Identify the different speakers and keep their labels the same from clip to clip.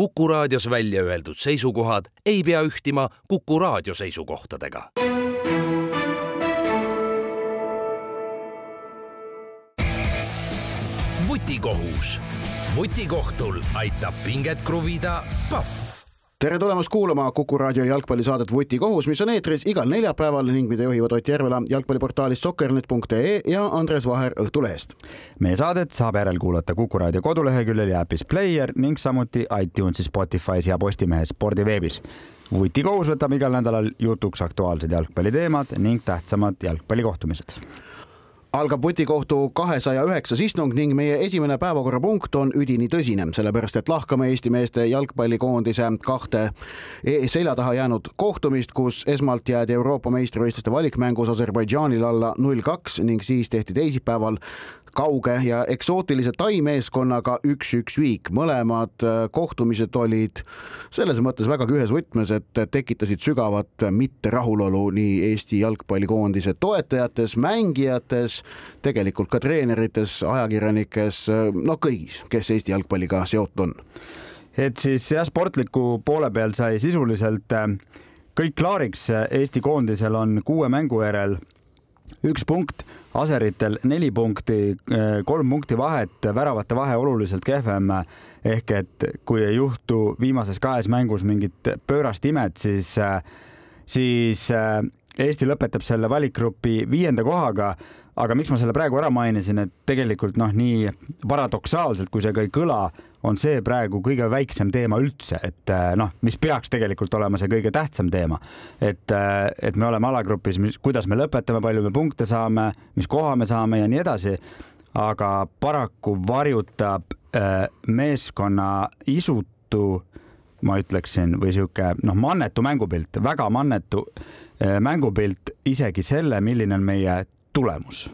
Speaker 1: Kuku raadios välja öeldud seisukohad ei pea ühtima Kuku raadio seisukohtadega. vutikohus. vutikohtul aitab pinget kruvida Pahv
Speaker 2: tere tulemast kuulama Kuku raadio jalgpallisaadet Vutikohus, mis on eetris igal neljapäeval ning mida juhivad Ott Järvela jalgpalliportaalist sokkernet.ee ja Andres Vaher Õhtulehest.
Speaker 3: meie saadet saab järelkuulata Kuku raadio koduleheküljel ja äpis Player ning samuti iTunesis, Spotify's ja Postimehe spordiveebis. vutikohus võtab igal nädalal jutuks aktuaalsed jalgpalliteemad ning tähtsamad jalgpallikohtumised
Speaker 2: algab vutikohtu kahesaja üheksas istung ning meie esimene päevakorrapunkt on üdini tõsine, sellepärast et lahkame Eesti meeste jalgpallikoondise kahte e-, selja taha jäänud kohtumist, kus esmalt jäädi Euroopa meistrivõistluste valikmängus Aserbaidžaanil alla null kaks ning siis tehti teisipäeval kauge ja eksootilise Tai meeskonnaga üks-üks viik. mõlemad äh, kohtumised olid selles mõttes vägagi ühes võtmes, et tekitasid sügavat mitterahulolu nii Eesti jalgpallikoondise toetajates, mängijates, tegelikult ka treenerites, ajakirjanikes, no kõigis, kes Eesti jalgpalliga seotud on.
Speaker 3: et siis jah, sportliku poole peal sai sisuliselt äh, kõik klaariks, Eesti koondisel on kuue mängu järel üks punkt, Aseritel neli punkti, kolm punkti vahet, väravate vahe oluliselt kehvem. ehk et kui ei juhtu viimases kahes mängus mingit pöörast imet, siis, siis Eesti lõpetab selle valikgrupi viienda kohaga aga miks ma selle praegu ära mainisin, et tegelikult noh, nii paradoksaalselt, kui see ka ei kõla, on see praegu kõige väiksem teema üldse, et äh, noh, mis peaks tegelikult olema see kõige tähtsam teema. et, äh, et me oleme alagrupis, kuidas me lõpetame, palju me punkte saame, mis koha me saame ja nii edasi. aga paraku varjutab äh, meeskonna isutu ma ütleksin, või sihuke noh, mannetu mängupilt, väga mannetu mängupilt isegi selle, milline on meie tulemus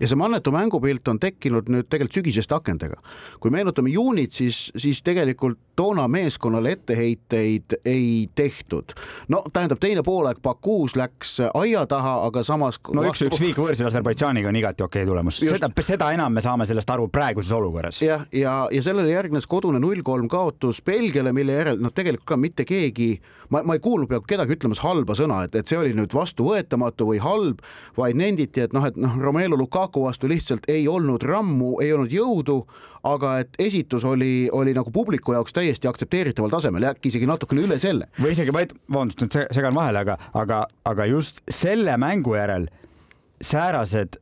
Speaker 2: ja see mannetu mängupilt on tekkinud nüüd tegelikult sügiseste akendega. kui meenutame juunit, siis, siis tegelikult toona meeskonnale etteheiteid ei tehtud. no tähendab, teine poolaeg Bakuus läks aia taha, aga samas.
Speaker 3: no üks-üks vastu... viik võõrsil Aserbaidžaaniga on igati okei okay tulemus, seda, seda enam me saame sellest aru praeguses olukorras.
Speaker 2: jah, ja, ja, ja sellele järgnes kodune null-kolm kaotus Belgiale, mille järel noh, tegelikult ka mitte keegi, ma, ma ei kuulnud peaaegu kedagi ütlemas halba sõna, et, et see oli nüüd vastuvõetamatu või halb, vaid nenditi, et noh, et noh, Romelu Lukaku vastu lihtsalt ei olnud rammu, ei olnud jõudu aga et esitus oli, oli nagu publiku jaoks täiesti aktsepteeritaval tasemel ja äkki isegi natukene üle selle.
Speaker 3: või isegi, vabandust, nüüd segan vahele, aga, aga, aga just selle mängu järel säärased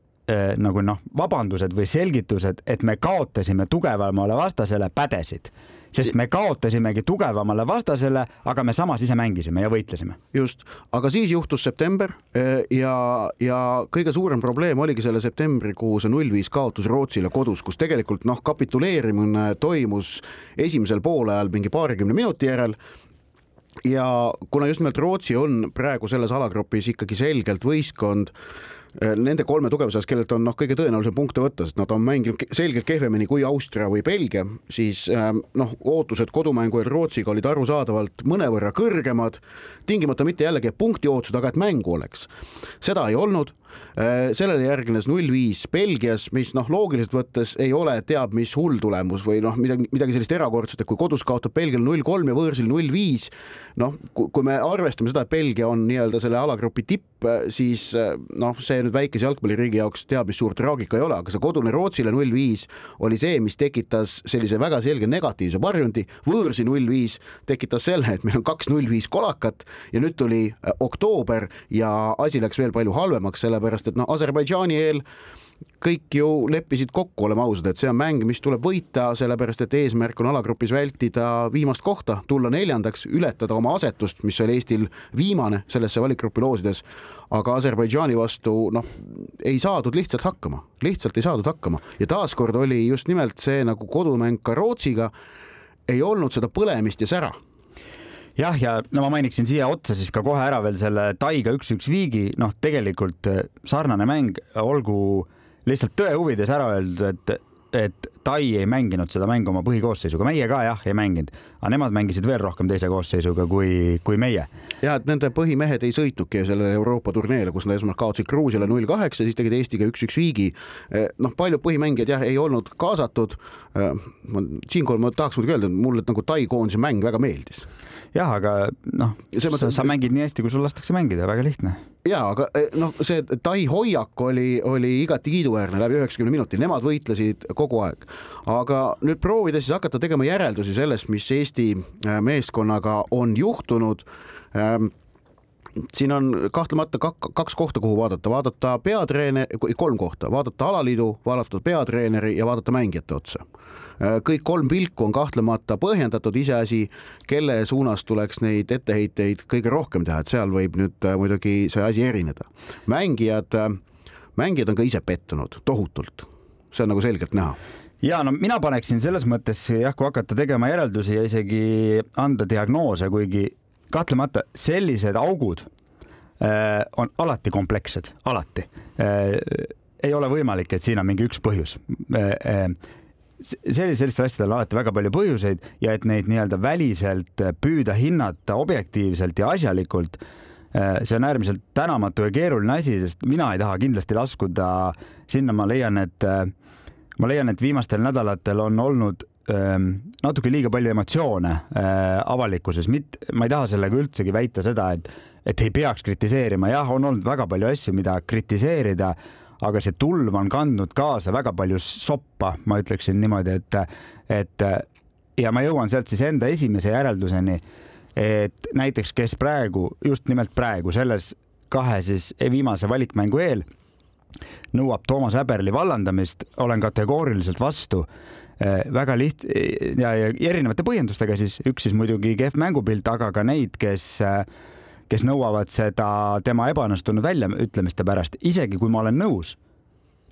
Speaker 3: nagu noh, vabandused või selgitused, et me kaotasime tugevamale vastasele, pädesid. Sest me kaotasimegi tugevamale vastasele, aga me samas ise mängisime ja võitlesime.
Speaker 2: just, aga siis juhtus september eh, ja, ja kõige suurem probleem oligi selle septembrikuu see null viis kaotus Rootsile kodus, kus tegelikult noh, kapituleerimine toimus esimesel poolajal mingi paarikümne minuti järel. Ja kuna just nimelt Rootsi on praegu selles alagrupis ikkagi selgelt võistkond Äh, nende kolme tugevuse seas, kellelt on noh, kõige tõenäolisem punkte võtta, sest nad on mänginud selgelt kehvemini kui Austria või Belgia, siis ähm, noh, ootused kodumängul Rootsiga olid arusaadavalt mõnevõrra kõrgemad, tingimata mitte jällegi punkti ootused, aga et mängu oleks. seda ei olnud Äh, sellele järgnes null viis Belgias, mis noh, loogiliselt võttes ei ole teab mis hull tulemus või noh, midagi, midagi sellist erakordset, et kui kodus kaotab Belgial null kolm ja võõrsil null viis, noh, kui me arvestame seda, et Belgia on nii-öelda selle alagrupi tipp, siis noh, see nüüd väikese jalgpalliriigi jaoks teab mis suur traagika ei ole, aga see kodune Rootsile null viis oli see, mis tekitas sellise väga selge negatiivse varjundi, võõrsi null viis tekitas selle, et meil on kaks null viis kolakat ja nüüd tuli äh, oktoober ja asi läks veel palju halvemaks, selle sellepärast et noh, Aserbaidžaani eel kõik ju leppisid kokku, oleme ausad, et see on mäng, mis tuleb võita, sellepärast et eesmärk on alagrupis vältida viimast kohta, tulla neljandaks, ületada oma asetust, mis oli Eestil viimane sellesse valikgrupi loosides. aga Aserbaidžaani vastu noh, ei saadud lihtsalt hakkama, lihtsalt ei saadud hakkama ja taaskord oli just nimelt see nagu kodumäng ka Rootsiga, ei olnud seda põlemist ja sära
Speaker 3: jah, ja no ma mainiksin siia otsa siis ka kohe ära veel selle Taiga üks-üks viigi, noh, tegelikult eh, sarnane mäng, olgu lihtsalt tõe huvides ära öeldud, et et Tai ei mänginud seda mängu oma põhikoosseisuga, meie ka jah, ei mänginud, aga nemad mängisid veel rohkem teise koosseisuga kui, kui meie.
Speaker 2: ja et nende põhimehed ei sõitnudki sellele Euroopa turneele, kus nad esmalt kaotasid Gruusiale null kaheksa, siis tegid Eestiga üks-üks viigi. noh, paljud põhimängijad jah, ei olnud kaasatud. siinkohal ma tahaks muidugi öelda, et mulle nagu Tai koondise mäng väga meeldis
Speaker 3: jah, aga noh, sa, sa mängid nii hästi, kui sul lastakse mängida, väga lihtne.
Speaker 2: Ja aga eh, noh, see Tai hoiak oli, oli igati kiiduväärne läbi üheksakümne minuti, nemad võitlesid kogu aeg. aga nüüd proovida siis hakata tegema järeldusi sellest, mis Eesti äh, meeskonnaga on juhtunud. Ähm, siin on kahtlemata kaks kohta, kuhu vaadata, vaadata peatreener, kolm kohta, vaadata alaliidu, vaadata peatreeneri ja vaadata mängijate otsa kõik kolm pilku on kahtlemata põhjendatud, iseasi, kelle suunas tuleks neid etteheiteid kõige rohkem teha, et seal võib nüüd äh, muidugi see asi erineda. mängijad, äh, mängijad on ka ise pettunud tohutult, see on nagu selgelt näha
Speaker 3: ja no mina paneksin selles mõttes jah, kui hakata tegema järeldusi ja isegi anda diagnoose, kuigi kahtlemata sellised augud äh, on alati komplekssed, alati äh,. ei ole võimalik, et siin on mingi üks põhjus äh, sellistel, sellistel asjadel on alati väga palju põhjuseid ja et neid nii-öelda väliselt püüda hinnata objektiivselt ja asjalikult, eh, see on äärmiselt tänamatu ja keeruline asi, sest mina ei taha kindlasti laskuda sinna, ma leian, et eh, ma leian, et viimastel nädalatel on olnud ehm, natuke liiga palju emotsioone eh, avalikkuses, mitte, ma ei taha sellega üldsegi väita seda, et, et ei peaks kritiseerima, jah, on olnud väga palju asju, mida kritiseerida aga see tulv on kandnud kaasa väga palju soppa, ma ütleksin niimoodi, et, et ja ma jõuan sealt siis enda esimese järelduseni, et näiteks, kes praegu, just nimelt praegu selles kahe siis viimase valikmängu eel nõuab Toomas Häberli vallandamist, olen kategooriliselt vastu väga liht- ja, ja erinevate põhjendustega siis, üks siis muidugi kehv mängupilt, aga ka neid, kes äh, kes nõuavad seda tema ebaõnnestunud väljaütlemiste pärast, isegi kui ma olen nõus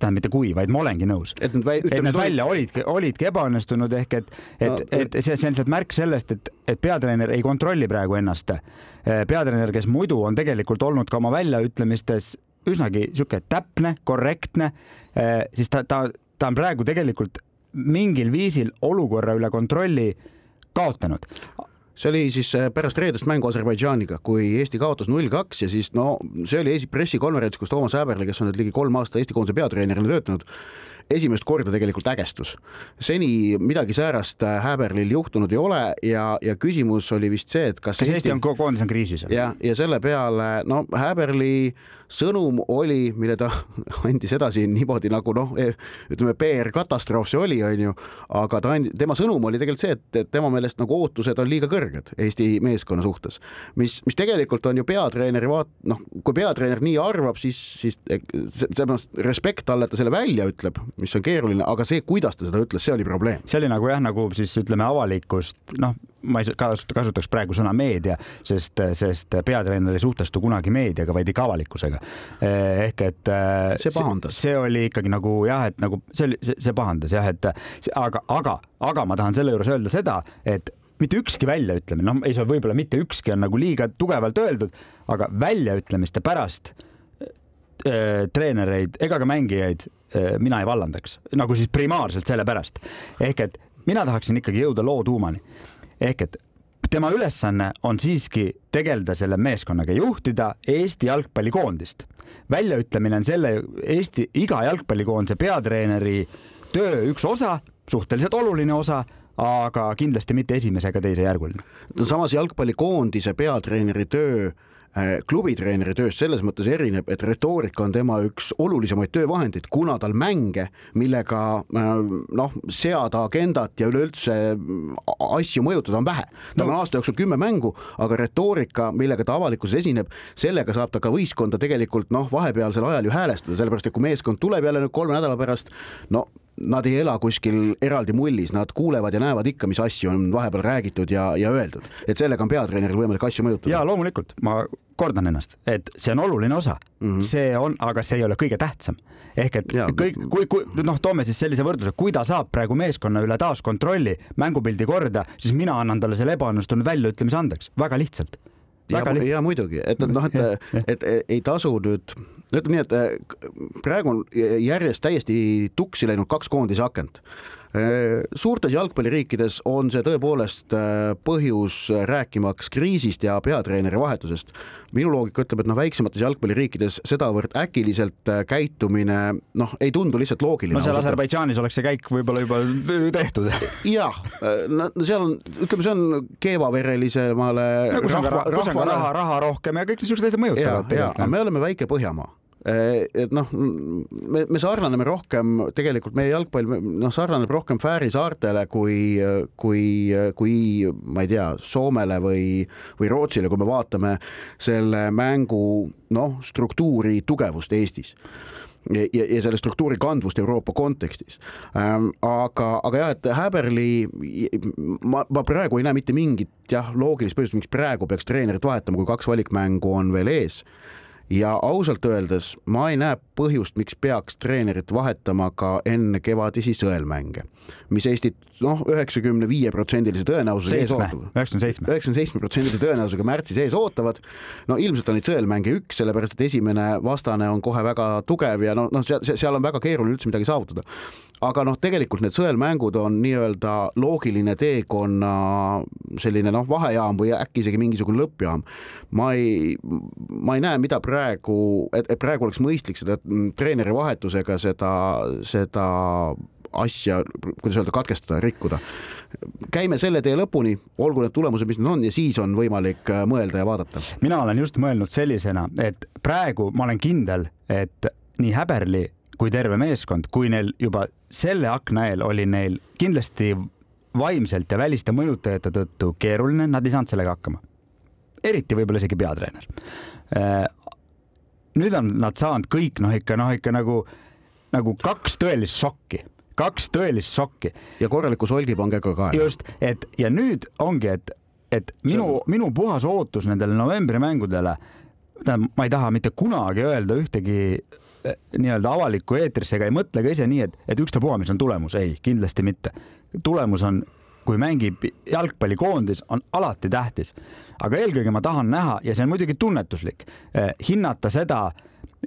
Speaker 3: tähendab mitte kui, vaid ma olengi nõus.
Speaker 2: et need, väi,
Speaker 3: et need välja olidki, olidki ebaõnnestunud ehk et, et no,, et see, see on lihtsalt märk sellest, et, et peatreener ei kontrolli praegu ennast. peatreener, kes muidu on tegelikult olnud ka oma väljaütlemistes üsnagi sihuke täpne, korrektne, siis ta, ta, ta on praegu tegelikult mingil viisil olukorra üle kontrolli kaotanud
Speaker 2: see oli siis äh, pärast reedest mängu Aserbaidžaaniga, kui Eesti kaotas null kaks ja siis no see oli pressikonverents, kus Toomas Häberli, kes on nüüd ligi kolm aastat Eesti koondise peatreenerina töötanud, esimest korda tegelikult ägestus. seni midagi säärast äh, Häberlil juhtunud ei ole ja, ja küsimus oli vist see, et kas
Speaker 3: kas Eesti, Eesti on koondis on kriisis?
Speaker 2: ja, ja selle peale no Häberli sõnum oli, mille ta andis edasi niimoodi nagu noh, e, ütleme PR katastroof see oli, onju, aga ta andis, tema sõnum oli tegelikult see, et tema meelest nagu ootused on liiga kõrged Eesti meeskonna suhtes, mis, mis tegelikult on ju peatreeneri vaat-, noh, kui peatreener nii arvab, siis, siis selles respekt talle, et ta selle välja ütleb, mis on keeruline, aga see, kuidas ta seda ütles, see oli probleem.
Speaker 3: see oli nagu jah, nagu siis ütleme avalikkust, noh, ma ei kasutaks praegu sõna meedia, sest, sest peatreener ei suhtestu kunagi meediaga, vaid ikka avalikkusega. Ehk et
Speaker 2: see pahandas.
Speaker 3: see oli ikkagi nagu jah, et nagu see oli, see pahandas jah, et aga, aga, aga ma tahan selle juures öelda seda, et mitte ükski väljaütlemine, noh, ei saa võib-olla mitte ükski on nagu liiga tugevalt öeldud, aga väljaütlemiste pärast äh, treenereid ega ka mängijaid mina ei vallandaks, nagu siis primaarselt sellepärast. ehk et mina tahaksin ikkagi jõuda loo tuumani ehk et tema ülesanne on siiski tegeleda selle meeskonnaga, juhtida Eesti jalgpallikoondist. väljaütlemine on selle Eesti iga jalgpallikoondise peatreeneri töö üks osa, suhteliselt oluline osa aga kindlasti mitte esimese ega teise järguline.
Speaker 2: samas jalgpallikoondise peatreeneri töö klubitreeneri tööst selles mõttes erineb, et retoorika on tema üks olulisemaid töövahendeid, kuna tal mänge, millega äh, noh, seada agendat ja üleüldse äh, asju mõjutada on vähe. tal no. on aasta jooksul kümme mängu, aga retoorika, millega ta avalikkuses esineb, sellega saab ta ka võistkonda tegelikult noh, vahepealsel ajal ju häälestada, sellepärast et kui meeskond tuleb jälle nüüd kolme nädala pärast, no nad ei ela kuskil eraldi mullis, nad kuulevad ja näevad ikka, mis asju on vahepeal räägitud ja, ja öeldud, et sellega on peatreeneril võimalik asju mõjutada.
Speaker 3: ja loomulikult, ma kordan ennast, et see on oluline osa mm, -hmm. see on, aga see ei ole kõige tähtsam. ehk et ja. kõik, kui, kui noh, toome siis sellise võrdluse, kui ta saab praegu meeskonna üle taas kontrolli, mängupildi korda, siis mina annan talle selle ebaõnnestunud väljaütlemise andeks, väga lihtsalt.
Speaker 2: ja, ja muidugi, et noh, et, et ei tasu nüüd ütleme nii, et äh, praegu on järjest täiesti tuksi läinud kaks koondise akent Äh, suurtes jalgpalliriikides on see tõepoolest äh, põhjus rääkimaks kriisist ja peatreeneri vahetusest. minu loogika ütleb, et noh, väiksemates jalgpalliriikides sedavõrd äkiliselt äh, käitumine noh, ei tundu lihtsalt loogiline.
Speaker 3: no seal Aserbaidžaanis oleks see käik võib-olla juba tehtud.
Speaker 2: jah, no seal on, ütleme, see on keevaverelisemale
Speaker 3: no,. kus on ka raha, raha, rohkem ja kõik niisugused asjad mõjutavad.
Speaker 2: me oleme väike Põhjamaa et noh, me, me sarnaneme rohkem, tegelikult meie jalgpall noh, sarnaneb rohkem Fääri saartele kui, kui, kui ma ei tea, Soomele või, või Rootsile, kui me vaatame selle mängu noh, struktuuri tugevust Eestis ja, ja, ja selle struktuuri kandvust Euroopa kontekstis ähm,. aga, aga jah, et Häberli, ma, ma praegu ei näe mitte mingit jah, loogilist põhjust, miks praegu peaks treenerit vahetama, kui kaks valikmängu on veel ees ja ausalt öeldes ma ei näe põhjust, miks peaks treenerit vahetama ka enne kevadisi sõelmänge, mis Eestit noh, üheksakümne viie protsendilise tõenäosusega ees ootavad.
Speaker 3: üheksakümne seitsme.
Speaker 2: üheksakümne seitsme protsendilise tõenäosusega märtsis ees ootavad. no ilmselt on neid sõelmänge üks, sellepärast et esimene vastane on kohe väga tugev ja noh, noh, seal, seal on väga keeruline üldse midagi saavutada aga noh, tegelikult need sõelmängud on nii-öelda loogiline teekonna selline noh, vahejaam või äkki isegi mingisugune lõppjaam. ma ei, ma ei näe, mida praegu, et, praegu oleks mõistlik seda treeneri vahetusega seda, seda asja, kuidas öelda, katkestada, rikkuda. käime selle tee lõpuni, olgu need tulemused, mis need on ja siis on võimalik äh, mõelda ja vaadata.
Speaker 3: mina olen just mõelnud sellisena, et praegu ma olen kindel, et nii Häberli kui terve meeskond, kui neil juba selle akna eel oli neil kindlasti vaimselt ja väliste mõjutajate tõttu keeruline, nad ei saanud sellega hakkama. eriti võib-olla isegi peatreener. Äh, nüüd on nad saanud kõik noh, ikka noh, ikka nagu, nagu kaks tõelist šokki kaks tõelist šokki.
Speaker 2: ja korraliku solgipangega ka.
Speaker 3: just, et ja nüüd ongi, et, et minu, minu puhas ootus nendele novembrimängudele, tähendab, ma ei taha mitte kunagi öelda ühtegi nii-öelda avalikku eetrisse ega ei mõtle ka ise nii, et, et ükstapuha, mis on tulemus, ei, kindlasti mitte. tulemus on, kui mängib jalgpallikoondis, on alati tähtis. aga eelkõige ma tahan näha ja see on muidugi tunnetuslik eh,, hinnata seda,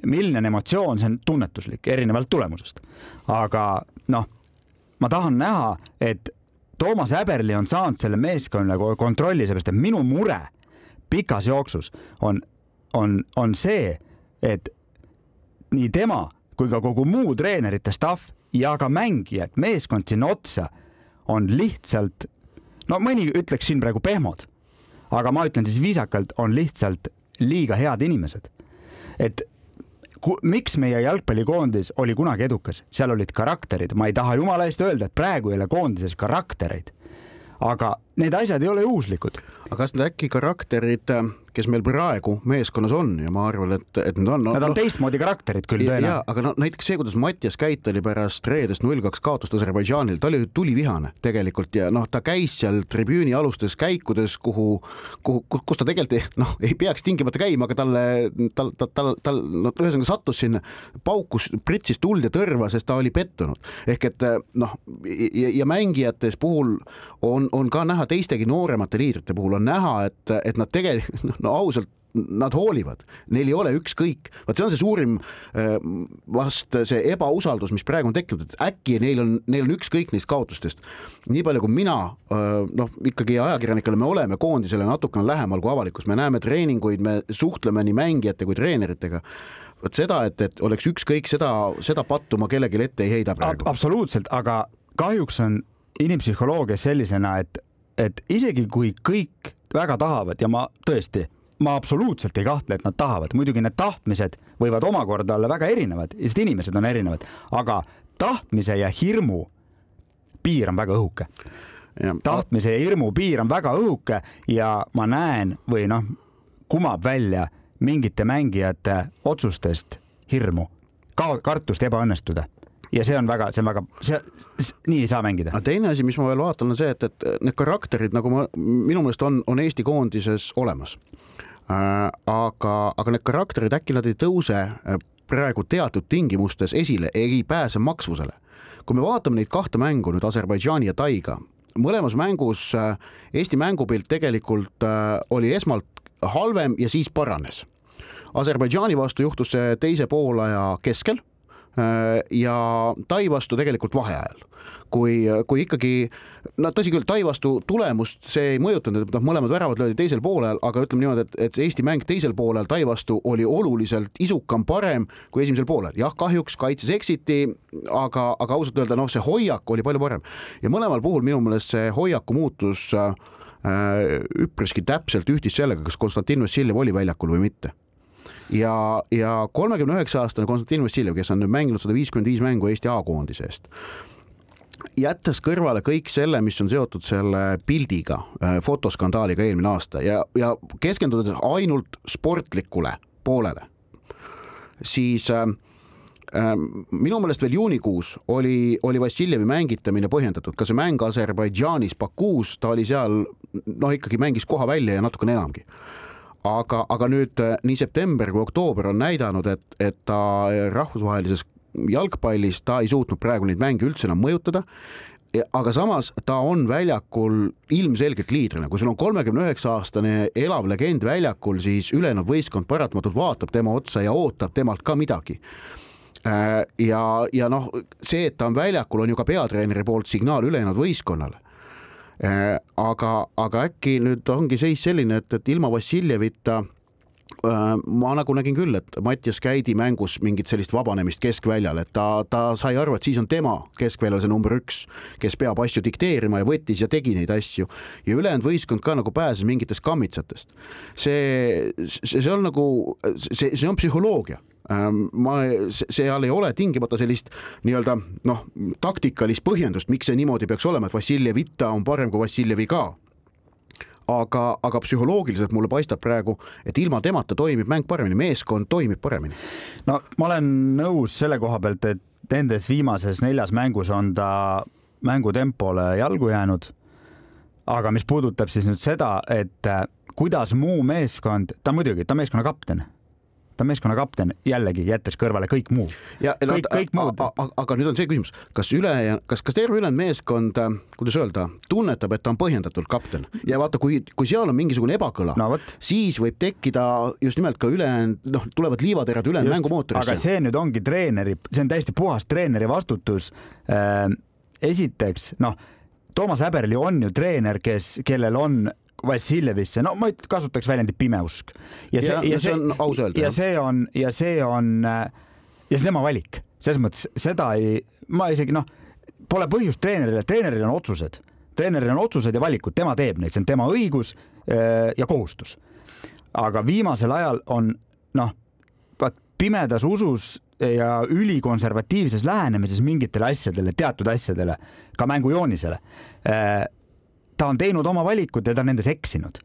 Speaker 3: milline emotsioon, see on tunnetuslik, erinevalt tulemusest. aga noh, ma tahan näha, et Toomas Häberli on saanud selle meeskonna kontrolli, seepärast et minu mure pikas jooksus on, on, on see, et nii tema kui ka kogu muu treenerite staff ja ka mängijad, meeskond sinna otsa on lihtsalt, no mõni ütleks siin praegu pehmod, aga ma ütlen siis viisakalt, on lihtsalt liiga head inimesed. et miks meie jalgpallikoondis oli kunagi edukas, seal olid karakterid, ma ei taha jumala eest öelda, et praegu ei ole koondises karaktereid. aga need asjad ei ole juhuslikud.
Speaker 2: Aga kas need äkki karakterid kes meil praegu meeskonnas on ja ma arvan, et, et need on
Speaker 3: no,. Nad on no, teistmoodi karakterid küll tõenäoliselt.
Speaker 2: aga no näiteks see, kuidas Mattias Käit oli pärast reedest null kaks kaotust Aserbaidžaanil, ta oli tulivihane tegelikult ja noh, ta käis seal tribüüni alustes käikudes, kuhu, kuhu, kus ta tegelikult noh, ei peaks tingimata käima, aga talle, tal, tal, tal, tal, no ühesõnaga sattus sinna, paukus, pritsis tuld ja tõrva, sest ta oli pettunud. ehk et noh, ja, ja mängijates puhul on, on ka näha teistegi nooremate liidrite puhul on näha, et, et nad tegelikult noh, no ausalt, nad hoolivad, neil ei ole ükskõik, vot see on see suurim äh, vast see ebausaldus, mis praegu on tekkinud, et äkki neil on, neil on ükskõik neist kaotustest. nii palju, kui mina äh, noh, ikkagi ajakirjanikele me oleme koondisele natukene lähemal kui avalikkus, me näeme treeninguid, me suhtleme nii mängijate kui treeneritega vot seda, et, et oleks ükskõik seda, seda pattu ma kellelegi ette ei heida praegu.
Speaker 3: absoluutselt, aga kahjuks on inimpsühholoogias sellisena, et, et isegi kui kõik väga tahavad ja ma tõesti, ma absoluutselt ei kahtle, et nad tahavad, muidugi need tahtmised võivad omakorda olla väga erinevad, sest inimesed on erinevad, aga tahtmise ja hirmu piir on väga õhuke. tahtmise ja hirmu piir on väga õhuke ja ma näen või noh, kumab välja mingite mängijate otsustest hirmu, ka kartust ebaõnnestuda ja see on väga, see on väga, see, nii ei saa mängida.
Speaker 2: aga teine asi, mis ma veel vaatan, on see, et, et need karakterid nagu ma, minu meelest on, on Eesti koondises olemas äh,. aga, aga need karakterid äkki nad ei tõuse äh, praegu teatud tingimustes esile, ei pääse maksvusele. kui me vaatame neid kahte mängu nüüd Aserbaidžaani ja Taiga, mõlemas mängus äh, Eesti mängupilt tegelikult äh, oli esmalt halvem ja siis paranes Aserbaidžaani vastu juhtus see teise poolaja keskel ja Tai vastu tegelikult vaheajal. Kui, kui ikkagi no tõsi küll, Tai vastu tulemust see ei mõjutanud, et noh, mõlemad väravad löödi teisel poolel, aga ütleme niimoodi, et, et Eesti mäng teisel poolel Tai vastu oli oluliselt isukam, parem kui esimesel poolel. jah, kahjuks kaitses eksiti, aga, aga ausalt öelda, noh, see hoiak oli palju parem. Ja mõlemal puhul minu meelest see hoiaku muutus äh, üpriski täpselt ühtis sellega, kas Konstantin Vassiljev oli väljakul või mitte ja, ja kolmekümne üheksa aastane Konstantin Vassiljev, kes on nüüd mänginud sada viiskümmend viis mängu Eesti A-koondise eest jättes kõrvale kõik selle, mis on seotud selle pildiga, äh, fotoskandaaliga eelmine aasta ja, ja keskendudes ainult sportlikule poolele, siis äh, äh, minu meelest veel juunikuus oli, oli Vassiljevi mängitamine põhjendatud, ka see mäng Aserbaidžaanis, Bakuus, ta oli seal noh, ikkagi mängis koha välja ja natukene enamgi aga, aga nüüd äh, nii september kui oktoober on näidanud, et, et ta rahvusvahelises jalgpallis ta ei suutnud praegu neid mänge üldse enam mõjutada aga samas ta on väljakul ilmselgelt liidrina, kui sul on kolmekümne üheksa aastane elav legend väljakul, siis ülejäänud võistkond paratamatult vaatab tema otsa ja ootab temalt ka midagi. Äh, ja, ja noh, see, et ta on väljakul, on ju ka peatreeneri poolt signaal ülejäänud võistkonnale. Äh, aga, aga äkki nüüd ongi seis selline, et, et ilma Vassiljevita Äh, ma nagu nägin küll, et Mattias Käidi mängus mingit sellist vabanemist keskväljal, et ta, ta sai aru, et siis on tema keskväljal see number üks, kes peab asju dikteerima ja võttis ja tegi neid asju ja ülejäänud võistkond ka nagu pääses mingitest kammitsatest. see, see, see on nagu, see, see on psühholoogia ma, seal ei ole tingimata sellist nii-öelda noh, taktikalist põhjendust, miks see niimoodi peaks olema, et Vassiljev Itta on parem kui Vassiljevi ka aga, aga psühholoogiliselt mulle paistab praegu, et ilma temata toimib mäng paremini, meeskond toimib paremini.
Speaker 3: no ma olen nõus selle koha pealt, et nendes viimases neljas mängus on ta mängutempole jalgu jäänud. aga mis puudutab siis nüüd seda, et kuidas muu meeskond, ta muidugi, ta on meeskonna kapten ta on meeskonna kapten, jällegi jättes kõrvale kõik muu. kõik, kõik muud.
Speaker 2: aga nüüd on see küsimus, kas üle, kas, kas terve ülejäänud meeskond, äh, kuidas öelda, tunnetab, et ta on põhjendatult kapten ja vaata, kui, kui seal on mingisugune ebakõla
Speaker 3: no,,
Speaker 2: siis võib tekkida just nimelt ka ülejäänud, noh, tulevad liivaterad ülejäänud mängumootorisse.
Speaker 3: aga see nüüd ongi treeneri, see on täiesti puhas treeneri vastutus äh,. esiteks, noh Toomas Häberli on ju treener, kes, kellel on Vassiljevisse, no ma kasutaks väljendit pimeusk.
Speaker 2: ja see, ja, ja see, see on aus öelda.
Speaker 3: ja see on, ja see on ja see on tema valik, selles mõttes seda ei, ma isegi noh, pole põhjust treenerile, treeneril on otsused, treeneril on otsused ja valikud, tema teeb neid, see on tema õigus äh, ja kohustus. aga viimasel ajal on noh, vaat pimedas usus ja ülikonservatiivses lähenemises mingitele asjadele, teatud asjadele, ka mängujoonisele äh, ta on teinud oma valikud ja ta on nendes eksinud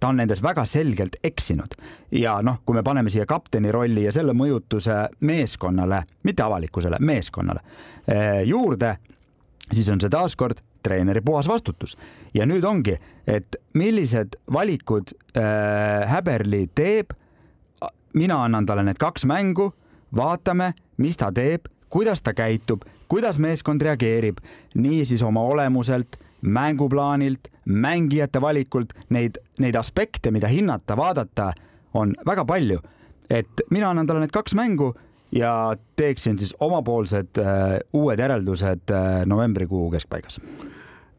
Speaker 3: ta on nendes väga selgelt eksinud ja noh, kui me paneme siia kapteni rolli ja selle mõjutuse meeskonnale, mitte avalikkusele, meeskonnale eh, juurde, siis on see taaskord treeneri puhas vastutus ja nüüd ongi, et millised valikud äh, Häberli teeb. mina annan talle need kaks mängu, vaatame, mis ta teeb, kuidas ta käitub, kuidas meeskond reageerib, niisiis oma olemuselt mänguplaanilt, mängijate valikult, neid, neid aspekte, mida hinnata, vaadata, on väga palju. et mina annan talle need kaks mängu ja teeksin siis omapoolsed äh, uued järeldused äh, novembrikuu keskpaigas.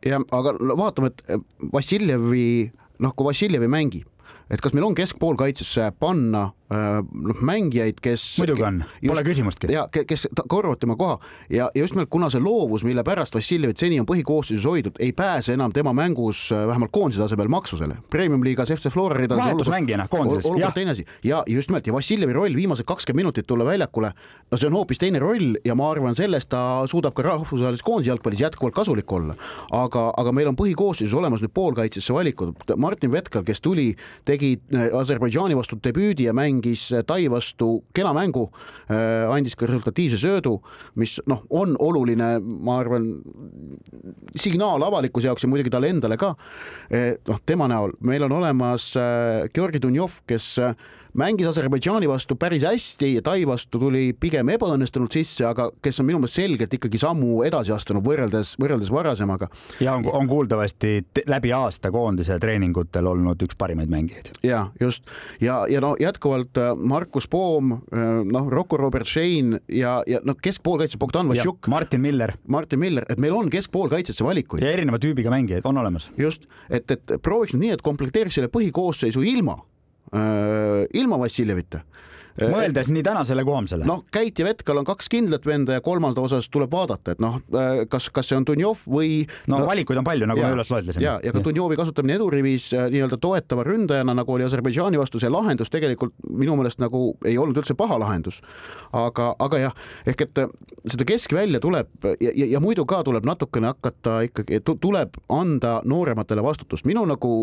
Speaker 2: ja aga no, vaatame, et äh, Vassiljevi, noh, kui Vassiljev ei mängi, et kas meil on keskpoolkaitsesse panna noh, mängijaid, kes.
Speaker 3: muidugi on, pole küsimustki.
Speaker 2: ja kes korvavad tema koha ja, ja just nimelt kuna see loovus, mille pärast Vassiljevit seni on põhikoosseisus hoidnud, ei pääse enam tema mängus äh, vähemalt koondise tasemel maksusele. Premium-liigas FC Flora ridades.
Speaker 3: vahetusmängijana koondises.
Speaker 2: olukord teine asi ja just nimelt ja Vassiljevi roll viimased kakskümmend minutit tulla väljakule, no see on hoopis teine roll ja ma arvan, sellest ta suudab ka rahvusvahelises koondise jalgpallis jätkuvalt kasulik olla. aga, aga meil on põhikoosseisus olemas nüüd poolkaitsesse valikud. Martin Vetkal, kes tuli, tegi äh, Aserbaidžaani vastu debüüdi ja mängis mängis Tai vastu kena mängu, äh, andis ka resultatiivse söödu, mis noh, on oluline, ma arvan, signaal avalikkuse jaoks ja muidugi talle endale ka. noh, tema näol meil on olemas Georgi Dunjov, kes mängis Aserbaidžaani vastu päris hästi ja Tai vastu tuli pigem ebaõnnestunult sisse, aga kes on minu meelest selgelt ikkagi sammu edasi astunud võrreldes, võrreldes varasemaga.
Speaker 3: ja on, on kuuldavasti läbi aasta koondise treeningutel olnud üks parimaid mängijaid.
Speaker 2: ja just ja, ja no jätkuvalt äh, Markus Poom, äh, noh, Rocco Robert Shane ja, ja noh, keskpoolkaitse Bogdan Vassiuk.
Speaker 3: Martin Miller.
Speaker 2: Martin Miller, et meil on keskpoolkaitsesse valikuid.
Speaker 3: ja erineva tüübiga mängijaid on olemas.
Speaker 2: just, et, et prooviks nüüd nii, et komplekteeriks selle põhikoosseisu ilma ilma Vassiljevita
Speaker 3: Äh, mõeldes nii tänasele kui homsele.
Speaker 2: noh, Käit ja Vetkal on kaks kindlat venda ja kolmanda osas tuleb vaadata, et noh, äh, kas, kas see on Dunjov või.
Speaker 3: no valikuid on palju, nagu me üles loetlesime.
Speaker 2: ja, ja ka Dunjovi kasutamine edurivis äh, nii-öelda toetava ründajana, nagu oli Aserbaidžaani vastu, see lahendus tegelikult minu meelest nagu ei olnud üldse paha lahendus. aga, aga jah, ehk et seda keskvälja tuleb ja, ja, ja muidu ka tuleb natukene hakata ikkagi, tuleb anda noorematele vastutust. minu nagu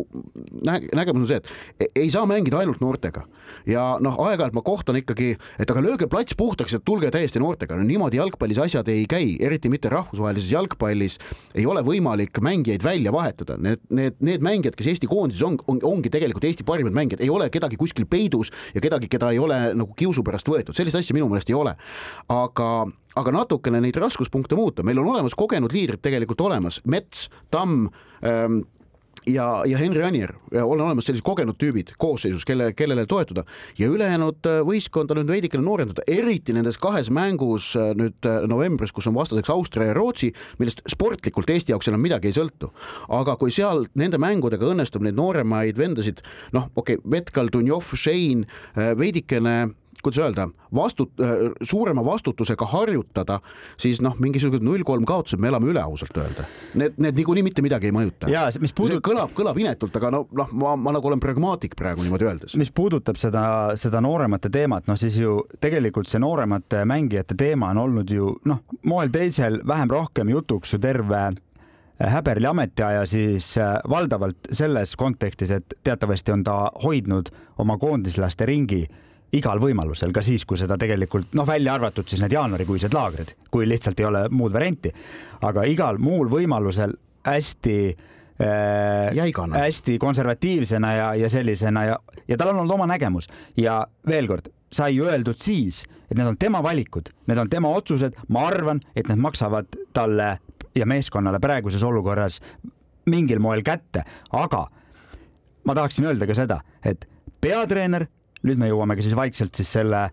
Speaker 2: nägemus on see, et e-, ei saa mängida ainult noortega ja noh, aeg-ajalt ma kohtan koht on ikkagi, et aga lööge plats puhtaks ja tulge täiesti noortega, no niimoodi jalgpallis asjad ei käi, eriti mitte rahvusvahelises jalgpallis. Ei ole võimalik mängijaid välja vahetada, need, need, need mängijad, kes Eesti koondises on, on, ongi tegelikult Eesti parimad mängijad, ei ole kedagi kuskil peidus ja kedagi, keda ei ole nagu kiusu pärast võetud, sellist asja minu meelest ei ole. aga aga natukene neid raskuspunkte muuta, meil on olemas kogenud liidrid tegelikult olemas, Mets, Tamm ähm,, ja, ja Henri Anier, on olemas sellised kogenud tüübid koosseisus, kelle, kellele toetuda ja ülejäänud äh, võistkonda nüüd veidikene noorendada, eriti nendes kahes mängus äh, nüüd äh, novembris, kus on vastaseks Austria ja Rootsi, millest sportlikult Eesti jaoks enam midagi ei sõltu. aga kui seal nende mängudega õnnestub neid nooremaid vendasid, noh, okei okay,, Vetkal, Dunjov, Shane veidikene kuidas öelda, vastut-, äh, suurema vastutusega harjutada, siis noh, mingisugused null kolm kaotused me elame üle ausalt öelda. Need, need niikuinii mitte midagi ei mõjuta. Puudut... see kõlab, kõlab inetult, aga no noh, ma, ma nagu olen pragmaatik praegu niimoodi öeldes.
Speaker 3: mis puudutab seda, seda nooremate teemat, noh siis ju tegelikult see nooremate mängijate teema on olnud ju noh, moel teisel vähem-rohkem jutuks ju terve Häberli ametiaja siis äh, valdavalt selles kontekstis, et teatavasti on ta hoidnud oma koondislaste ringi igal võimalusel, ka siis, kui seda tegelikult noh, välja arvatud siis need jaanuarikuised laagrid, kui lihtsalt ei ole muud varianti, aga igal muul võimalusel hästi äh,
Speaker 2: Jäigana.
Speaker 3: hästi konservatiivsena ja, ja sellisena ja, ja tal on olnud oma nägemus. Ja veel kord sai öeldud siis, et need on tema valikud, need on tema otsused, ma arvan, et need maksavad talle ja meeskonnale praeguses olukorras mingil moel kätte, aga ma tahaksin öelda ka seda, et peatreener nüüd me jõuamegi siis vaikselt siis selle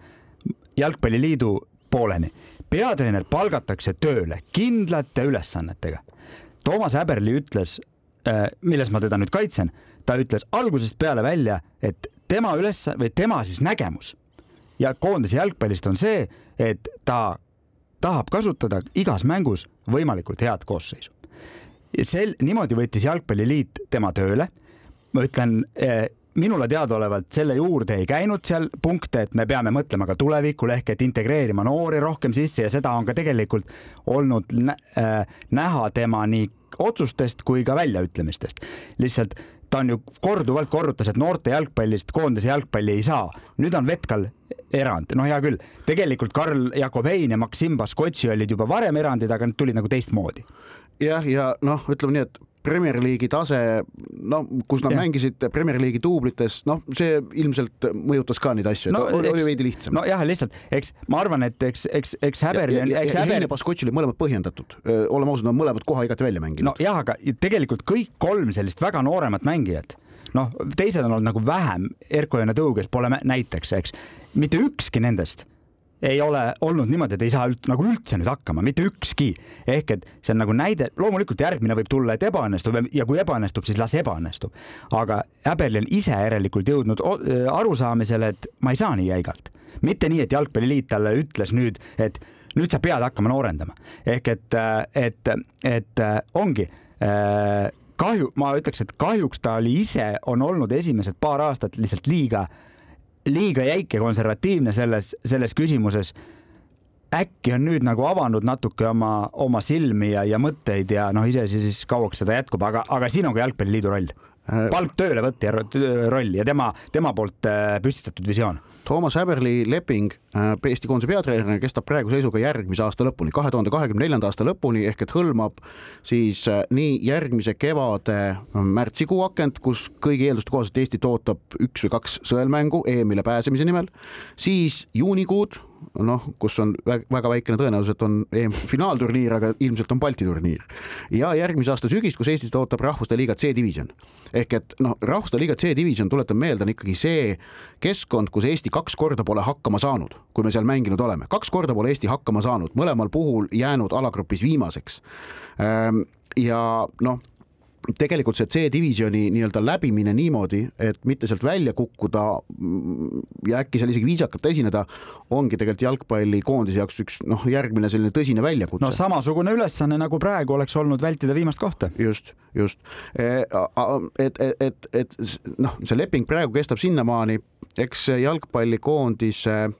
Speaker 3: jalgpalliliidu pooleni. peatreener palgatakse tööle kindlate ülesannetega. Toomas Häberli ütles, äh, milles ma teda nüüd kaitsen, ta ütles algusest peale välja, et tema üles- või tema siis nägemus ja koondise jalgpallist on see, et ta tahab kasutada igas mängus võimalikult head koosseisu. sel, niimoodi võttis Jalgpalliliit tema tööle. ma ütlen äh, minule teadaolevalt selle juurde ei käinud seal punkte, et me peame mõtlema ka tulevikule ehk et integreerima noori rohkem sisse ja seda on ka tegelikult olnud äh, näha tema nii otsustest kui ka väljaütlemistest. lihtsalt ta on ju korduvalt korrutas, et noorte jalgpallist koondise jalgpalli ei saa. nüüd on Vetkal erand, no hea küll, tegelikult Karl Jakobein ja Maksim Baskotši olid juba varem erandid, aga need tulid nagu teistmoodi
Speaker 2: jah, ja noh, ütleme nii, et Premier League'i tase, no kus nad ja. mängisid Premier League'i duublites, noh, see ilmselt mõjutas ka neid asju no,, oli, oli veidi lihtsam.
Speaker 3: nojah, lihtsalt, eks ma arvan, et eks, eks, eks Häberi
Speaker 2: on, eks Häberi. Heine Baskotš oli mõlemad põhjendatud, oleme ausad, nad mõlemad koha igati välja mänginud.
Speaker 3: nojah, aga tegelikult kõik kolm sellist väga nooremat mängijat noh, teised on olnud nagu vähem, Erko ja Tõuges pole näiteks, eks, mitte ükski nendest ei ole olnud niimoodi, et ei saa üld, nagu üldse nüüd hakkama, mitte ükski. ehk et see on nagu näide, loomulikult järgmine võib tulla, et ebaõnnestub ja kui ebaõnnestub, siis las ebaõnnestub. aga Äberli on ise järelikult jõudnud arusaamisele, et ma ei saa nii jäigalt. mitte nii, et Jalgpalliliit talle ütles nüüd, et nüüd sa pead hakkama noorendama. ehk et, et, et ongi kahju, ma ütleks, et kahjuks ta oli ise, on olnud esimesed paar aastat lihtsalt liiga liiga jäik ja konservatiivne selles, selles küsimuses. äkki on nüüd nagu avanud natuke oma, oma silmi ja, ja mõtteid ja noh, iseasi siis kauaks seda jätkub, aga, aga siin on ka Jalgpalliliidu roll. Äh, palk töölevõtja roll ja tema, tema poolt äh, püstitatud visioon
Speaker 2: Toomas Häberli leping äh, Eesti koondise peatreenerina kestab praeguse seisuga järgmise aasta lõpuni, kahe tuhande kahekümne neljanda aasta lõpuni ehk et hõlmab siis äh, nii järgmise kevade märtsikuu akent, kus kõigi eelduste kohaselt Eesti ootab üks või kaks sõelmängu EM-ile pääsemise nimel, siis juunikuud noh, kus on väga väikene tõenäosus, et on EM-finaalturniir, aga ilmselt on Balti turniir. ja järgmise aasta sügis, kus Eestit ootab Rahvuste Liiga C-divisjon. ehk et noh, Rahvuste Liiga C-divisjon, tuletan meelde, on ikkagi see keskkond, kus Eesti kaks korda pole hakkama saanud, kui me seal mänginud oleme, kaks korda pole Eesti hakkama saanud, mõlemal puhul jäänud alagrupis viimaseks. Ehm, ja noh tegelikult see C-divisjoni nii-öelda läbimine niimoodi, et mitte sealt välja kukkuda ja äkki seal isegi viisakalt esineda, ongi tegelikult jalgpallikoondise jaoks üks noh, järgmine selline tõsine väljakutse.
Speaker 3: no samasugune ülesanne nagu praegu oleks olnud vältida viimast kohta.
Speaker 2: just, just. E, et, et, et, et noh, see leping praegu kestab sinnamaani, eks jalgpallikoondise äh,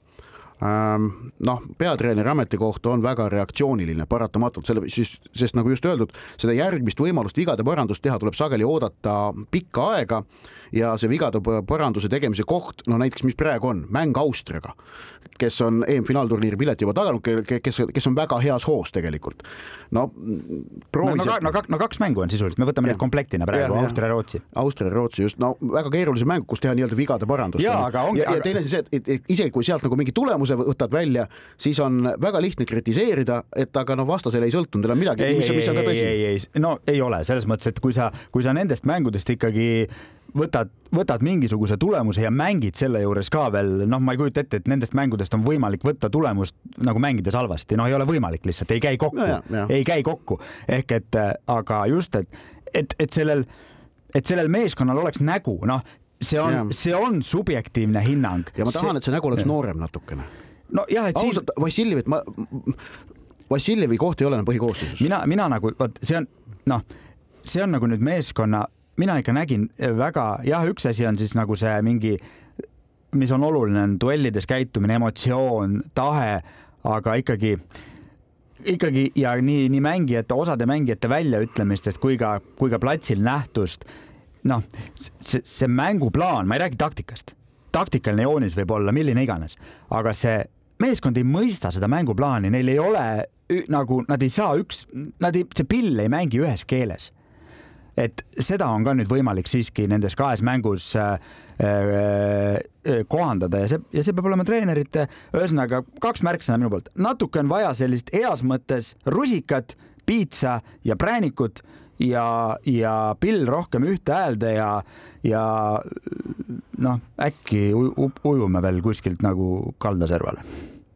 Speaker 2: noh, peatreeneri ametikoht on väga reaktsiooniline paratamatult, selle sest nagu just öeldud, seda järgmist võimalust vigade parandust teha tuleb sageli oodata pikka aega ja see vigade paranduse tegemise koht, no näiteks, mis praegu on, mäng Austriaga, kes on EM-finaalturniiri pileti juba taganud, kes, kes on väga heas hoos tegelikult. no
Speaker 3: proovis. no, no, no, no kaks mängu on sisuliselt, me võtame ja. need komplektina praegu, Austria-Rootsi.
Speaker 2: Austria-Rootsi just, no väga keerulise mängu, kus teha nii-öelda vigade parandust.
Speaker 3: ja, aga ongi.
Speaker 2: ja, teine asi see, et, et, isegi kui sealt nagu mingi tulemuse võtad välja, siis on väga lihtne kritiseerida, et aga noh, vastasel ei sõltunud enam midagi, mis, mis on ka tõsi.
Speaker 3: ei, ei, ei, no ei ole selles mõttes, et kui sa, kui sa nendest mängudest ikkagi võtad, võtad mingisuguse tulemuse ja mängid selle juures ka veel, noh, ma ei kujuta ette, et nendest mängudest on võimalik võtta tulemust nagu mängides halvasti, noh, ei ole võimalik lihtsalt, ei käi kokku no, ei käi kokku. ehk et äh, aga just, et, et, et sellel, et sellel meeskonnal oleks nägu, noh, see on, see on subjektiivne hinnang.
Speaker 2: ja ma tahan, et see nägu oleks see... noorem natukene.
Speaker 3: nojah, et
Speaker 2: ausalt siin..., Vassiljevit ma, Vassiljevi koht ei ole enam põhikoosseisus.
Speaker 3: mina, mina nagu, vot see on, noh, see on nagu nüüd meeskonna mina ikka nägin väga, jah, üks asi on siis nagu see mingi, mis on oluline, on duellides käitumine, emotsioon, tahe, aga ikkagi ikkagi ja nii, nii mängijate, osade mängijate väljaütlemistest kui ka, kui ka platsil nähtust. noh, see, see mänguplaan, ma ei räägi taktikast, taktikaline joonis võib olla milline iganes, aga see meeskond ei mõista seda mänguplaani, neil ei ole nagu, nad ei saa üks, nad ei, see pill ei mängi ühes keeles et seda on ka nüüd võimalik siiski nendes kahes mängus äh, äh, kohandada ja see, ja see peab olema treenerite, ühesõnaga kaks märksõna minu poolt, natuke on vaja sellist heas mõttes rusikat, piitsa ja präänikut ja, ja pill rohkem ühte häälde ja, ja noh, äkki ujume veel kuskilt nagu kaldaservale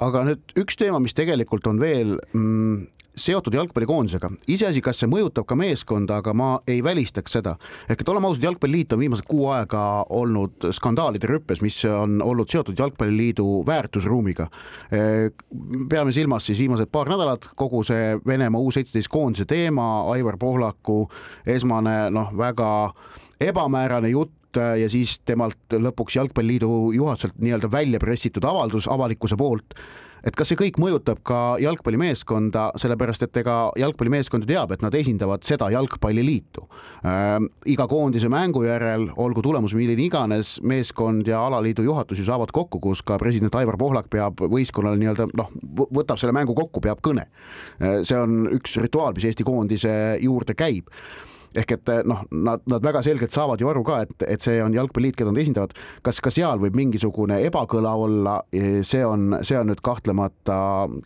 Speaker 2: aga nüüd üks teema, mis tegelikult on veel mm, seotud jalgpallikoondisega. iseasi, kas see mõjutab ka meeskonda, aga ma ei välistaks seda. ehk et oleme ausad, Jalgpalliliit on viimased kuu aega olnud skandaalide rüppes, mis on olnud seotud Jalgpalliliidu väärtusruumiga. peame silmas siis viimased paar nädalat kogu see Venemaa U seitseteist koondise teema, Aivar Pohlaku esmane noh, väga ebamäärane jutt ja siis temalt lõpuks Jalgpalliliidu juhatuselt nii-öelda välja pressitud avaldus avalikkuse poolt et kas see kõik mõjutab ka jalgpallimeeskonda, sellepärast et ega jalgpallimeeskond ju teab, et nad esindavad seda jalgpalliliitu äh,. iga koondise mängu järel, olgu tulemus milline iganes, meeskond ja alaliidu juhatus ju saavad kokku, kus ka president Aivar Pohlak peab võistkonnale nii-öelda noh, võtab selle mängu kokku, peab kõne. Äh, see on üks rituaal, mis Eesti koondise juurde käib ehk et eh, noh, nad, nad väga selgelt saavad ju aru ka, et, et see on jalgpalliliit, keda nad esindavad. kas ka seal võib mingisugune ebakõla olla, see on, see on nüüd kahtlemata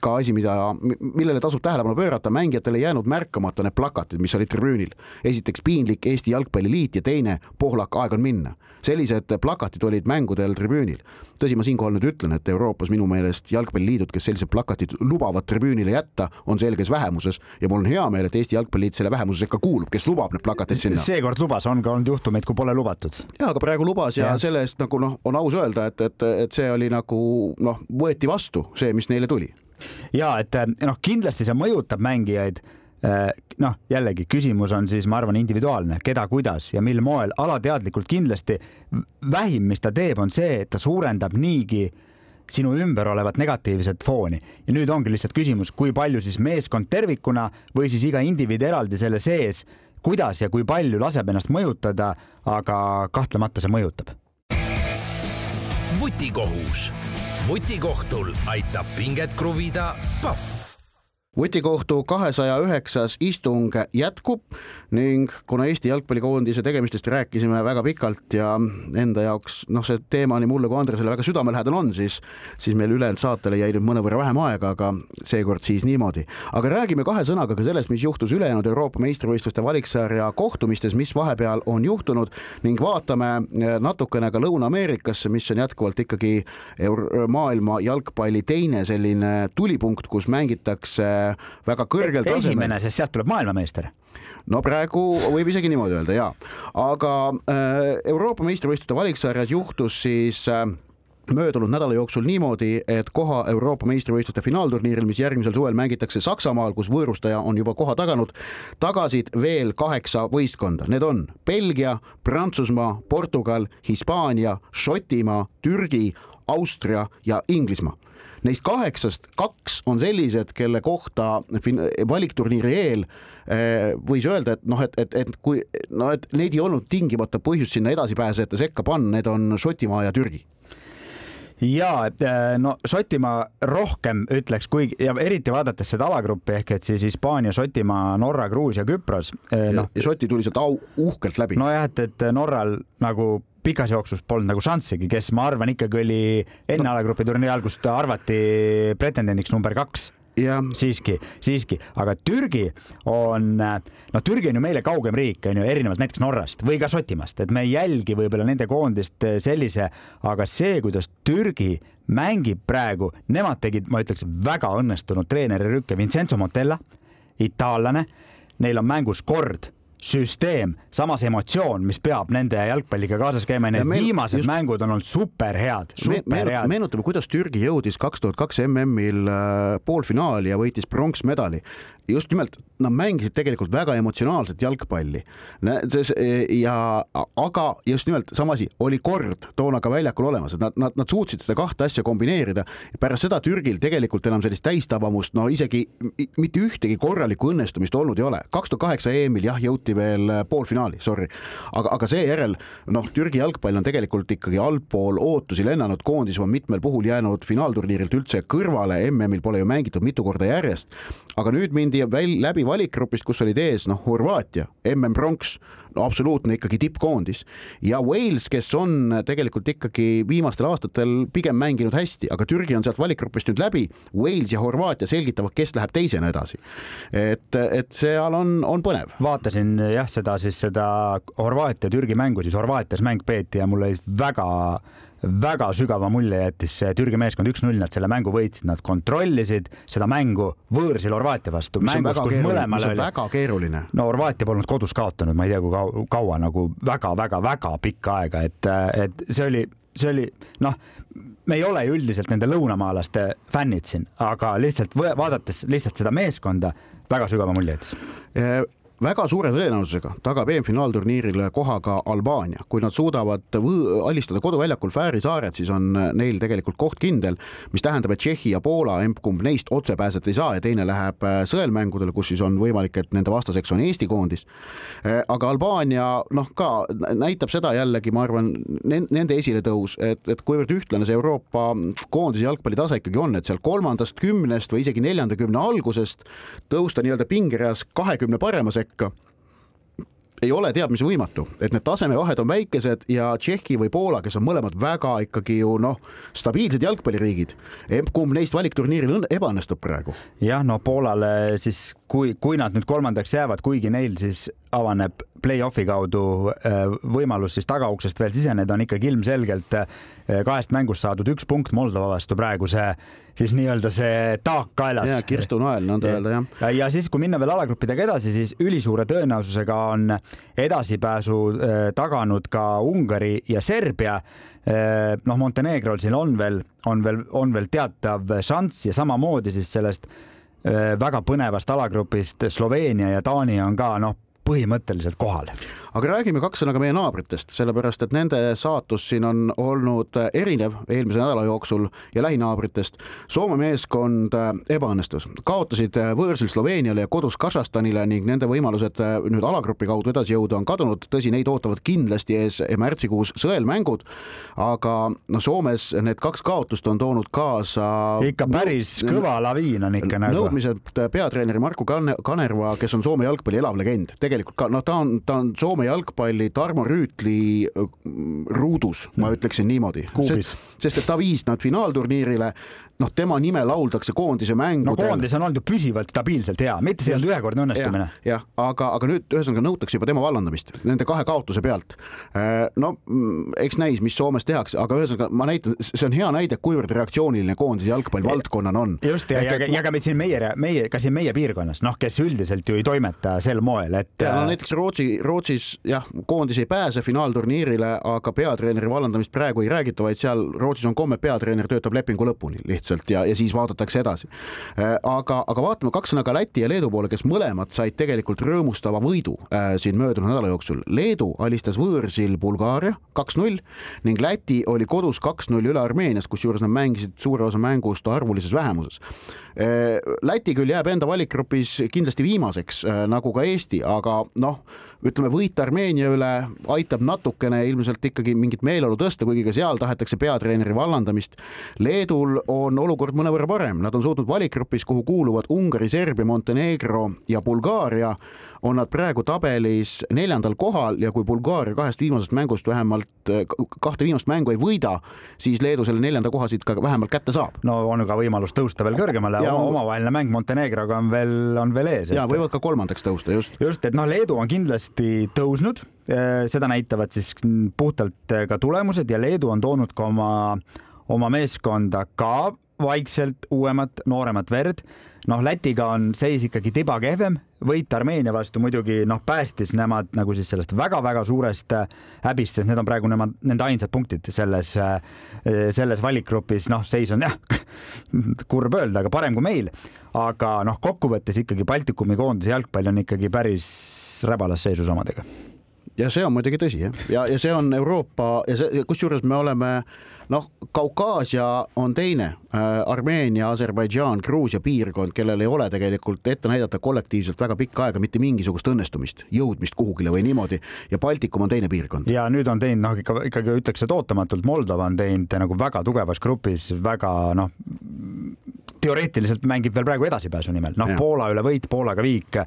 Speaker 2: ka asi, mida, millele tasub tähelepanu pöörata, mängijatel ei jäänud märkamata need plakatid, mis olid tribüünil. esiteks piinlik Eesti Jalgpalliliit ja teine Pohlak, aeg on minna sellised plakatid olid mängudel tribüünil. Tõsi, ma siinkohal nüüd ütlen, et Euroopas minu meelest jalgpalliliidud, kes sellised plakatid lubavad tribüünile jätta, on selges vähemuses ja mul on hea meel, et Eesti Jalgpalliliit selle vähemuse sekka kuulub, kes lubab need plakatid sinna.
Speaker 3: seekord lubas, on ka olnud juhtumeid, kui pole lubatud.
Speaker 2: ja, aga praegu lubas ja, ja selle eest nagu noh, on aus öelda, et, et, et see oli nagu noh, võeti vastu see, mis neile tuli
Speaker 3: ja et noh, kindlasti see mõjutab mängijaid noh, jällegi küsimus on siis, ma arvan, individuaalne, keda, kuidas ja mil moel, alateadlikult kindlasti vähim, mis ta teeb, on see, et ta suurendab niigi sinu ümber olevat negatiivset fooni. Ja nüüd ongi lihtsalt küsimus, kui palju siis meeskond tervikuna või siis iga indiviid eraldi selle sees, kuidas ja kui palju laseb ennast mõjutada, aga kahtlemata see mõjutab.
Speaker 1: Vutikohus. vutikohtul aitab pinget kruvida Pahv
Speaker 2: vutikohtu kahesaja üheksas istung jätkub ning kuna Eesti jalgpallikoondise tegemistest rääkisime väga pikalt ja enda jaoks noh, see teema nii mulle kui Andresele väga südamelähedane on, siis, siis meil ülejäänud saatele jäi nüüd mõnevõrra vähem aega, aga seekord siis niimoodi. aga räägime kahe sõnaga ka sellest, mis juhtus ülejäänud Euroopa meistrivõistluste valiksarja kohtumistes, mis vahepeal on juhtunud ning vaatame natukene ka Lõuna-Ameerikasse, mis on jätkuvalt ikkagi maailma jalgpalli teine selline tulipunkt, kus mängitakse väga kõrgel
Speaker 3: tasemel. esimene, sest sealt tuleb maailmameister
Speaker 2: no praegu võib isegi niimoodi öelda ja, aga äh, Euroopa meistrivõistluste valiksarjas juhtus siis äh, möödunud nädala jooksul niimoodi, et koha Euroopa meistrivõistluste finaalturniiril, mis järgmisel suvel mängitakse Saksamaal, kus võõrustaja on juba koha taganud, tagasid veel kaheksa võistkonda. Need on Belgia, Prantsusmaa, Portugal, Hispaania, Šotimaa, Türgi, Austria ja Inglismaa Neist kaheksast kaks on sellised, kelle kohta valikturniiri eel eh, võis öelda, et noh, et, et, et kui no, et neid ei olnud tingimata põhjust sinna edasipääsejate sekka panna, need on Šotimaa ja Türgi
Speaker 3: ja eh, no Šotimaa rohkem ütleks, kuigi ja eriti vaadates seda alagruppi ehk et siis Hispaania, Šotimaa, Norra, Gruusia, Küpros
Speaker 2: eh,. No, ja Šoti tuli sealt au uhkelt läbi.
Speaker 3: nojah, et, et Norral nagu pikas jooksus polnud nagu šanssigi, kes ma arvan, ikkagi oli enne no. alagrupi turniiri algust arvati pretendendiks number kaks
Speaker 2: Ja.
Speaker 3: siiski, siiski, aga Türgi on, noh, Türgi on ju meile kaugem riik, on ju, erinevalt näiteks Norrast või ka Šotimaast, et me ei jälgi võib-olla nende koondist sellise, aga see, kuidas Türgi mängib praegu, nemad tegid, ma ütleks, väga õnnestunud treenerirükke, Vincenzo Montella, itaallane, neil on mängus kord süsteem, samas emotsioon, mis peab nende jalgpalliga kaasas käima, need meil, viimased just, mängud on olnud superhead, superhead me,.
Speaker 2: meenutame, kuidas Türgi jõudis kaks tuhat kaks MM-il äh, poolfinaali ja võitis pronksmedali just nimelt nad mängisid tegelikult väga emotsionaalset jalgpalli. ja aga just nimelt sama asi, oli kord toona ka väljakul olemas, et nad, nad, nad suutsid seda kahte asja kombineerida. pärast seda Türgil tegelikult enam sellist täistabamust, no isegi mitte ühtegi korralikku õnnestumist olnud ei ole. kaks tuhat kaheksa EM-il jah, jõuti veel poolfinaali, sorry, aga, aga seejärel noh, Türgi jalgpall on tegelikult ikkagi allpool ootusi lennanud, koondis on mitmel puhul jäänud finaalturniirilt üldse kõrvale, MM-il pole ju mängitud mitu korda järjest, aga nüüd mindi väl, läbi valikgrupist, kus olid ees noh, Horvaatia, MM pronks, no absoluutne ikkagi tippkoondis ja Wales, kes on tegelikult ikkagi viimastel aastatel pigem mänginud hästi, aga Türgi on sealt valikgrupist nüüd läbi. Wales ja Horvaatia selgitavad, kes läheb teisena edasi. et, et seal on, on põnev.
Speaker 3: vaatasin jah, seda siis seda Horvaatia-Türgi mängu, siis Horvaatias mäng peeti ja mul oli väga väga sügava mulje jättis see Türgi meeskond üks-null, nad selle mängu võitsid, nad kontrollisid seda mängu võõrsil Horvaatia vastu.
Speaker 2: mängus, kus mõlemal oli. väga keeruline.
Speaker 3: no Horvaatia polnud kodus kaotanud, ma ei tea, kui kaua, kaua nagu väga-väga-väga pikka aega, et, et see oli, see oli noh, me ei ole ju üldiselt nende lõunamaalaste fännid siin, aga lihtsalt vaadates lihtsalt seda meeskonda, väga sügava mulje jättis
Speaker 2: väga suure tõenäosusega tagab EM-finaalturniirile koha ka Albaania, kui nad suudavad alistada koduväljakul Fääri saared, siis on neil tegelikult koht kindel, mis tähendab, et Tšehhi ja Poola, emb-kumb neist otsepääset ei saa ja teine läheb äh, sõelmängudele, kus siis on võimalik, et nende vastaseks on Eesti koondis. Äh, aga Albaania noh, ka näitab seda jällegi, ma arvan, nende esiletõus, et, et kuivõrd ühtlane see Euroopa koondise jalgpallitase ikkagi on, et seal kolmandast kümnest või isegi neljanda kümne algusest tõusta nii-öelda pingereas kahekümne parema sekka sekka ei ole teab mis võimatu, et need tasemevahed on väikesed ja Tšehhi või Poola, kes on mõlemad väga ikkagi ju noh, stabiilsed jalgpalliriigid. kumb neist valikturniiril ebaõnnestub praegu?
Speaker 3: jah, no Poolale siis, kui, kui nad nüüd kolmandaks jäävad, kuigi neil siis avaneb play-off'i kaudu äh, võimalus siis tagauksest veel siseneda, on ikkagi ilmselgelt äh, kahest mängust saadud üks punkt Moldova vastu praegu see siis nii-öelda see taak kaelas.
Speaker 2: ja Kirstu Nael, nõnda öelda jah.
Speaker 3: ja, ja siis, kui minna veel alagruppidega edasi, siis ülisuure tõenäosusega on edasipääsu äh, taganud ka Ungari ja Serbia noh, Montenegrol siin on veel, on veel, on veel teatav šanss ja samamoodi siis sellest väga põnevast alagrupist Sloveenia ja Taani on ka noh, põhimõtteliselt kohal
Speaker 2: aga räägime kaks sõna ka meie naabritest, sellepärast et nende saatus siin on olnud erinev eelmise nädala jooksul ja lähinaabritest. Soome meeskond äh, ebaõnnestus, kaotasid äh, võõrsil Sloveeniale ja kodus Kasahstanile ning nende võimalused äh, nüüd alagrupi kaudu edasi jõuda on kadunud. tõsi, neid ootavad kindlasti ees märtsikuus sõelmängud, aga noh, Soomes need kaks kaotust on toonud kaasa
Speaker 3: ikka päris kõva laviin on ikka
Speaker 2: nagu. nõudmised peatreeneri Marku Kanerva, kes on Soome jalgpalli elav legend, tegelikult ka noh, ta on, ta on Soome jalgpalli Tarmo Rüütli ruudus, ma ütleksin niimoodi. sest et ta viis nad finaalturniirile noh, tema nime lauldakse koondise mängudel.
Speaker 3: no koondis on olnud ju püsivalt stabiilselt hea, mitte see ei olnud ühekordne õnnestumine.
Speaker 2: jah, aga, aga nüüd ühesõnaga nõutakse juba tema vallandamist nende kahe kaotuse pealt. Äh, no mm, eks näis, mis Soomes tehakse, aga ühesõnaga ma näitan, see on hea näide, kuivõrd reaktsiooniline koondise jalgpall valdkonnana on.
Speaker 3: just ja, ja, ja ka siin meie, meie, ka siin meie piirkonnas, noh, kes üldiselt ju ei toimeta sel moel, et.
Speaker 2: ja no näiteks Rootsi, Rootsis jah, koondis ei pääse finaalturniirile, aga peatreeneri vallandamist praegu ei räägita, vaid seal Rootsis on komme, peatreener töötab lepingu lõpuni lihtsalt lihtsalt ja, ja siis vaadatakse edasi. Äh, aga, aga vaatame kaks sõna ka Läti ja Leedu poole, kes mõlemad said tegelikult rõõmustava võidu äh, siin möödunud nädala jooksul. Leedu alistas võõrsil Bulgaaria kaks-null ning Läti oli kodus kaks-null üle Armeenias, kusjuures nad mängisid suure osa mängust arvulises vähemuses äh,. Läti küll jääb enda valikgrupis kindlasti viimaseks äh, nagu ka Eesti, aga noh ütleme, võit Armeenia üle aitab natukene ilmselt ikkagi mingit meeleolu tõsta, kuigi ka seal tahetakse peatreeneri vallandamist. Leedul on olukord mõnevõrra parem, nad on suutnud valikgrupis, kuhu kuuluvad Ungari, Serbia, Montenegro ja Bulgaaria on nad praegu tabelis neljandal kohal ja kui Bulgaaria kahest viimasest mängust vähemalt kahte viimast mängu ei võida, siis Leedu selle neljanda koha siit ka vähemalt kätte saab.
Speaker 3: no on ka võimalus tõusta veel kõrgemale, oma, omavaheline mäng Montenegroga on veel, on veel ees.
Speaker 2: ja võivad ka kolmandaks tõusta, just.
Speaker 3: just, et noh, Leedu on kindlasti tõusnud, eh, seda näitavad siis puhtalt eh, ka tulemused ja Leedu on toonud ka oma, oma meeskonda ka vaikselt uuemat, nooremat verd noh, Lätiga on seis ikkagi tiba kehvem, võit Armeenia vastu muidugi noh, päästis nemad nagu siis sellest väga-väga suurest äh, häbist, sest need on praegu nemad, nende ainsad punktid selles, äh, selles valikgrupis, noh, seis on jah, kurb öelda, aga parem kui meil. aga noh, kokkuvõttes ikkagi Baltikumi koondise jalgpall on ikkagi päris räbalas seisus omadega.
Speaker 2: ja see on muidugi tõsi jah, ja, ja see on Euroopa ja see, kusjuures me oleme noh, Kaukaasia on teine äh,, Armeenia, Aserbaidžaan, Gruusia piirkond, kellel ei ole tegelikult ette näidata kollektiivselt väga pikka aega mitte mingisugust õnnestumist, jõudmist kuhugile või niimoodi. Ja Baltikum on teine piirkond.
Speaker 3: ja nüüd on teinud noh, ikka ikkagi ütleks, et ootamatult Moldova on teinud nagu väga tugevas grupis väga noh, teoreetiliselt mängib veel praegu edasipääsu nimel, noh, Poola üle võit, Poolaga viik äh,,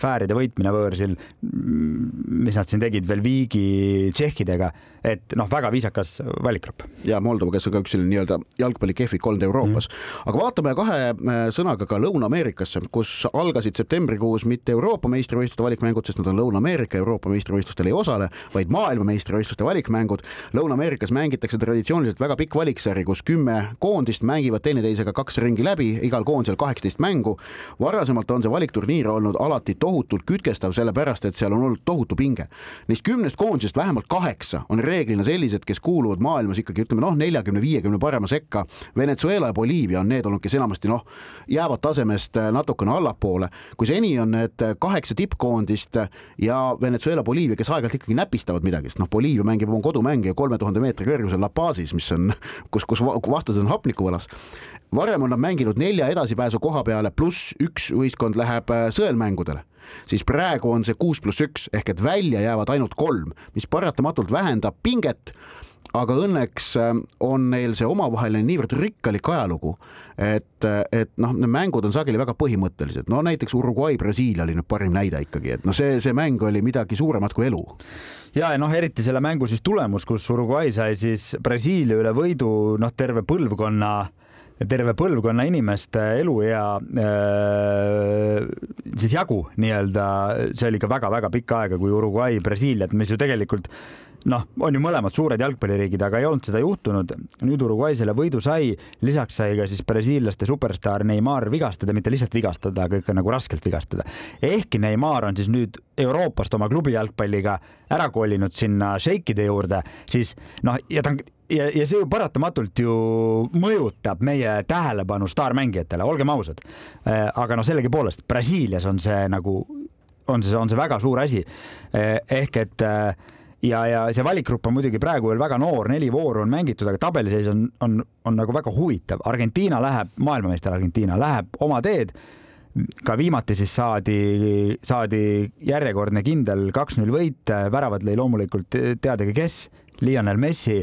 Speaker 3: Fääride võitmine võõrsil, mis nad siin tegid veel viigi Tšehhidega, et noh, väga viisakas valikgrupp.
Speaker 2: ja Moldova, kes on ka üks selline nii-öelda jalgpalli kehvik olnud Euroopas mm., aga vaatame kahe äh, sõnaga ka Lõuna-Ameerikasse, kus algasid septembrikuus mitte Euroopa meistrivõistluste valikmängud, sest nad on Lõuna-Ameerika, Euroopa meistrivõistlustel ei osale, vaid maailmameistrivõistluste valikmängud. Lõuna-Ameerikas mängitakse traditsiooniliselt väga pikk valiksari, kus kümme koondist mängivad mängivad teineteisega kaks ringi läbi, igal koondisel kaheksateist mängu. varasemalt on see valikturniir olnud alati tohutult kütkestav, sellepärast et seal on olnud tohutu pinge. Neist kümnest koondisest vähemalt kaheksa on reeglina sellised, kes kuuluvad maailmas ikkagi ütleme noh, neljakümne, viiekümne parema sekka. Venezuela ja Boliivia on need olnud, kes enamasti noh, jäävad tasemest natukene allapoole. kui seni on need kaheksa tippkoondist ja Venezuela, Boliivia, kes aeg-ajalt ikkagi näpistavad midagi, sest noh, Boliivia mängib oma kodumänge kolme tuhande meetri kõrgusel La Pazis, mis on, kus, kus vastased on hapnikuvalas varem on nad mänginud nelja edasipääsu koha peale, pluss üks võistkond läheb äh, sõelmängudele siis praegu on see kuus pluss üks ehk et välja jäävad ainult kolm, mis paratamatult vähendab pinget. Aga õnneks äh, on neil see omavaheline niivõrd rikkalik ajalugu, et, äh, et noh, need mängud on sageli väga põhimõttelised, no näiteks Uruguay, Brasiilia oli nüüd parim näide ikkagi, et noh, see, see mäng oli midagi suuremat kui elu.
Speaker 3: Ja, ja noh, eriti selle mängu siis tulemus, kus Uruguay sai siis Brasiilia üle võidu, noh, terve põlvkonna terve põlvkonna inimeste eluea äh, siis jagu nii-öelda, see oli ka väga-väga pikka aega, kui Uruguay, Brasiiliat, mis ju tegelikult noh, on ju mõlemad suured jalgpalliriigid, aga ei olnud seda juhtunud. nüüd Uruguay selle võidu sai, lisaks sai ka siis brasiillaste superstaar Neimar vigastada, mitte lihtsalt vigastada, aga ikka nagu raskelt vigastada. ehkki Neimar on siis nüüd Euroopast oma klubi jalgpalliga ära kolinud sinna šeikide juurde, siis noh, ja ta on ja, ja see ju paratamatult ju mõjutab meie tähelepanu staarmängijatele, olgem ausad. Äh, aga noh, sellegipoolest Brasiilias on see nagu on see, on see väga suur asi. ehk et ja, ja see valikgrupp on muidugi praegu veel väga noor, neli vooru on mängitud, aga tabeliseis on, on, on nagu väga huvitav. Argentiina läheb, maailmameister Argentiina läheb oma teed. ka viimati siis saadi, saadi järjekordne kindel kaks-null võit, väravad lõi loomulikult teadagi kes, Lionel Messi.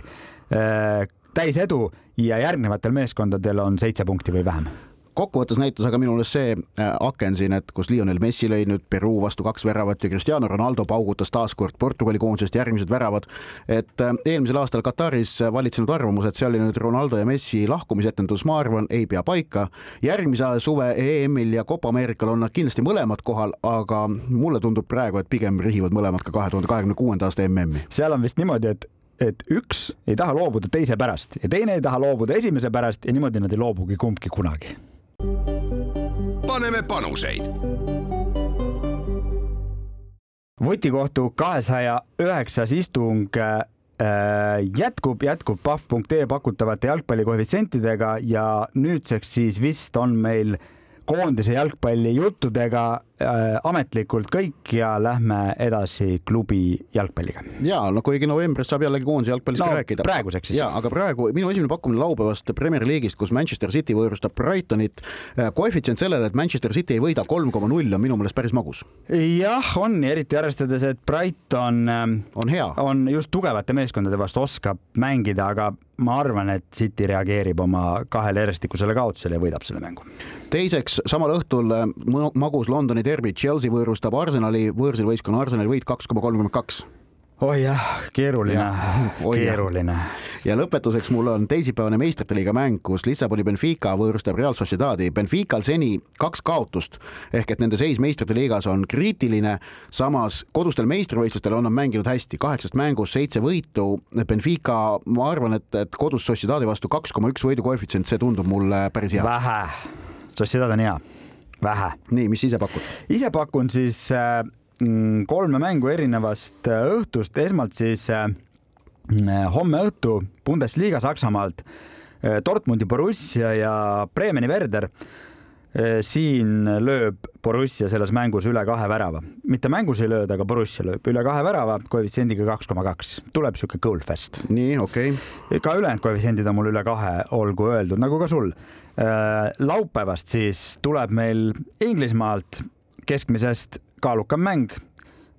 Speaker 3: täis edu ja järgnevatel meeskondadel on seitse punkti või vähem
Speaker 2: kokkuvõttes näitas aga minu meelest see äh, aken siin, et kus Lionel Messi lõi nüüd Peruu vastu kaks väravat ja Cristiano Ronaldo paugutas taaskord Portugali koondisest järgmised väravad. et äh, eelmisel aastal Kataris valitsenud arvamus, et see oli nüüd Ronaldo ja Messi lahkumisetendus, ma arvan, ei pea paika. järgmise suve EM-il ja Copa Ameerikal on nad kindlasti mõlemad kohal, aga mulle tundub praegu, et pigem rihivad mõlemad ka kahe tuhande kahekümne kuuenda aasta MM-i.
Speaker 3: seal on vist niimoodi, et et üks ei taha loobuda teise pärast ja teine ei taha loobuda esimese pärast ja niimoodi nad ei loobugi kumbki kunagi
Speaker 1: paneme panuseid.
Speaker 3: vutikohtu kahesaja üheksas istung äh, jätkub, jätkub pahv.ee pakutavate jalgpallikoefitsientidega ja nüüdseks siis vist on meil koondise jalgpallijuttudega ametlikult kõik ja lähme edasi klubi jalgpalliga.
Speaker 2: ja no kuigi novembris saab jällegi koondise jalgpallist
Speaker 3: no,
Speaker 2: rääkida.
Speaker 3: praeguseks siis.
Speaker 2: ja aga praegu minu esimene pakkumine laupäevast Premier League'ist, kus Manchester City võõrustab Brightonit. Äh, koefitsient sellele, et Manchester City ei võida kolm koma null, on minu meelest päris magus.
Speaker 3: jah, on eriti arvestades, et Brighton ähm,
Speaker 2: on hea,
Speaker 3: on just tugevate meeskondade vastu oskab mängida, aga ma arvan, et City reageerib oma kahele järjestikusele kaotusele ja võidab selle mängu.
Speaker 2: teiseks samal õhtul äh, magus Londoni derbi Chelsea võõrustab Arsenali, võõrsil võistkonna Arsenali võit kaks koma kolmkümmend kaks
Speaker 3: oi oh jah, keeruline, keeruline.
Speaker 2: ja lõpetuseks mul on teisipäevane meistrite liiga mäng, kus Lissaboni Benfica võõrustab Real Sociedadi. Benfical seni kaks kaotust ehk et nende seis meistrite liigas on kriitiline. samas kodustel meistrivõistlustel on nad mänginud hästi, kaheksast mängust seitse võitu. Benfica, ma arvan, et, et kodus Sociedadi vastu kaks koma üks võidu koefitsient, see tundub mulle päris hea.
Speaker 3: vähe, Sociedad on hea vähe.
Speaker 2: nii, mis ise pakud?
Speaker 3: ise pakun siis äh, mm, kolme mängu erinevast äh, õhtust, esmalt siis äh, homme õhtu Bundesliga Saksamaalt Dortmundi Borussia ja Bremeni Werder. siin lööb Borussia selles mängus üle kahe värava, mitte mängus ei lööda, aga Borussia lööb üle kahe värava koefitsiendiga kaks koma kaks, tuleb sihuke goal fest.
Speaker 2: nii, okei okay..
Speaker 3: ka ülejäänud koefitsiendid on mul üle kahe, olgu öeldud, nagu ka sul laupäevast siis tuleb meil Inglismaalt keskmisest kaalukam mäng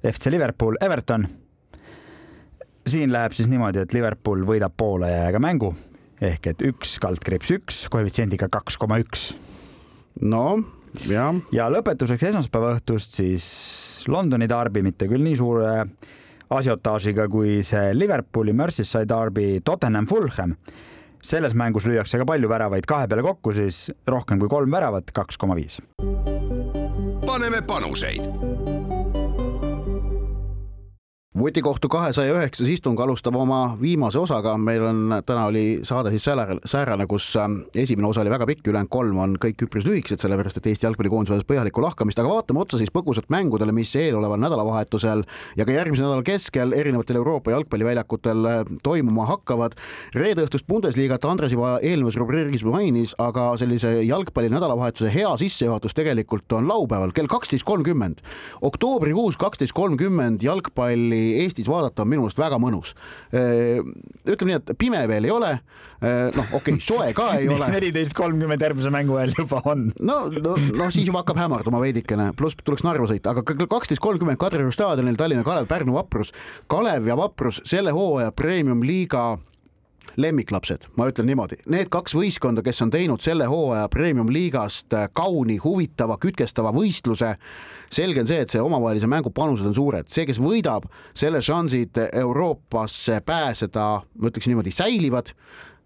Speaker 3: FC Liverpool, Everton. siin läheb siis niimoodi, et Liverpool võidab poole jääga mängu ehk et üks kaldkriips üks koefitsiendiga kaks koma üks.
Speaker 2: no ja.
Speaker 3: ja lõpetuseks esmaspäeva õhtust siis Londoni darbi, mitte küll nii suure asiotaažiga kui see Liverpooli Merseyside darbi Tottenham Fulham selles mängus lüüakse ka palju väravaid kahe peale kokku, siis rohkem kui kolm väravat, kaks koma viis.
Speaker 1: paneme panuseid
Speaker 2: vutikohtu kahesaja üheksas istung alustab oma viimase osaga, meil on, täna oli saade siis säärane, säärane, kus ähm, esimene osa oli väga pikk, ülejäänud kolm on kõik üpris lühikesed, sellepärast et Eesti jalgpallikoondis vajas põhjalikku lahkamist, aga vaatame otsa siis põgusalt mängudele, mis eeloleval nädalavahetusel ja ka järgmise nädala keskel erinevatel Euroopa jalgpalliväljakutel äh, toimuma hakkavad. reede õhtust Bundesliga't Andres juba eelmises rubriigis mainis, aga sellise jalgpalli nädalavahetuse hea sissejuhatus tegelikult on laupäeval kell kaksteist kolmkümmend. oktoobrikuus kaksteist kolmkümmend jalgpalli Eestis vaadata on minu meelest väga mõnus. ütleme nii, et pime veel ei ole. noh, okei okay,, soe ka ei ole.
Speaker 3: neliteist kolmkümmend järgmise mängu ajal juba on.
Speaker 2: no, no, no siis juba hakkab hämarduma veidikene, pluss tuleks Narva sõita, aga kell kaksteist kolmkümmend Kadrioru staadionil Tallinna Kalev, Pärnu Vaprus. Kalev ja Vaprus selle hooaja premium-liiga lemmiklapsed, ma ütlen niimoodi, need kaks võistkonda, kes on teinud selle hooaja premium-liigast kauni, huvitava, kütkestava võistluse. selge on see, et see omavahelise mängu panused on suured, see, kes võidab, selle šansid Euroopasse pääseda, ma ütleks niimoodi, säilivad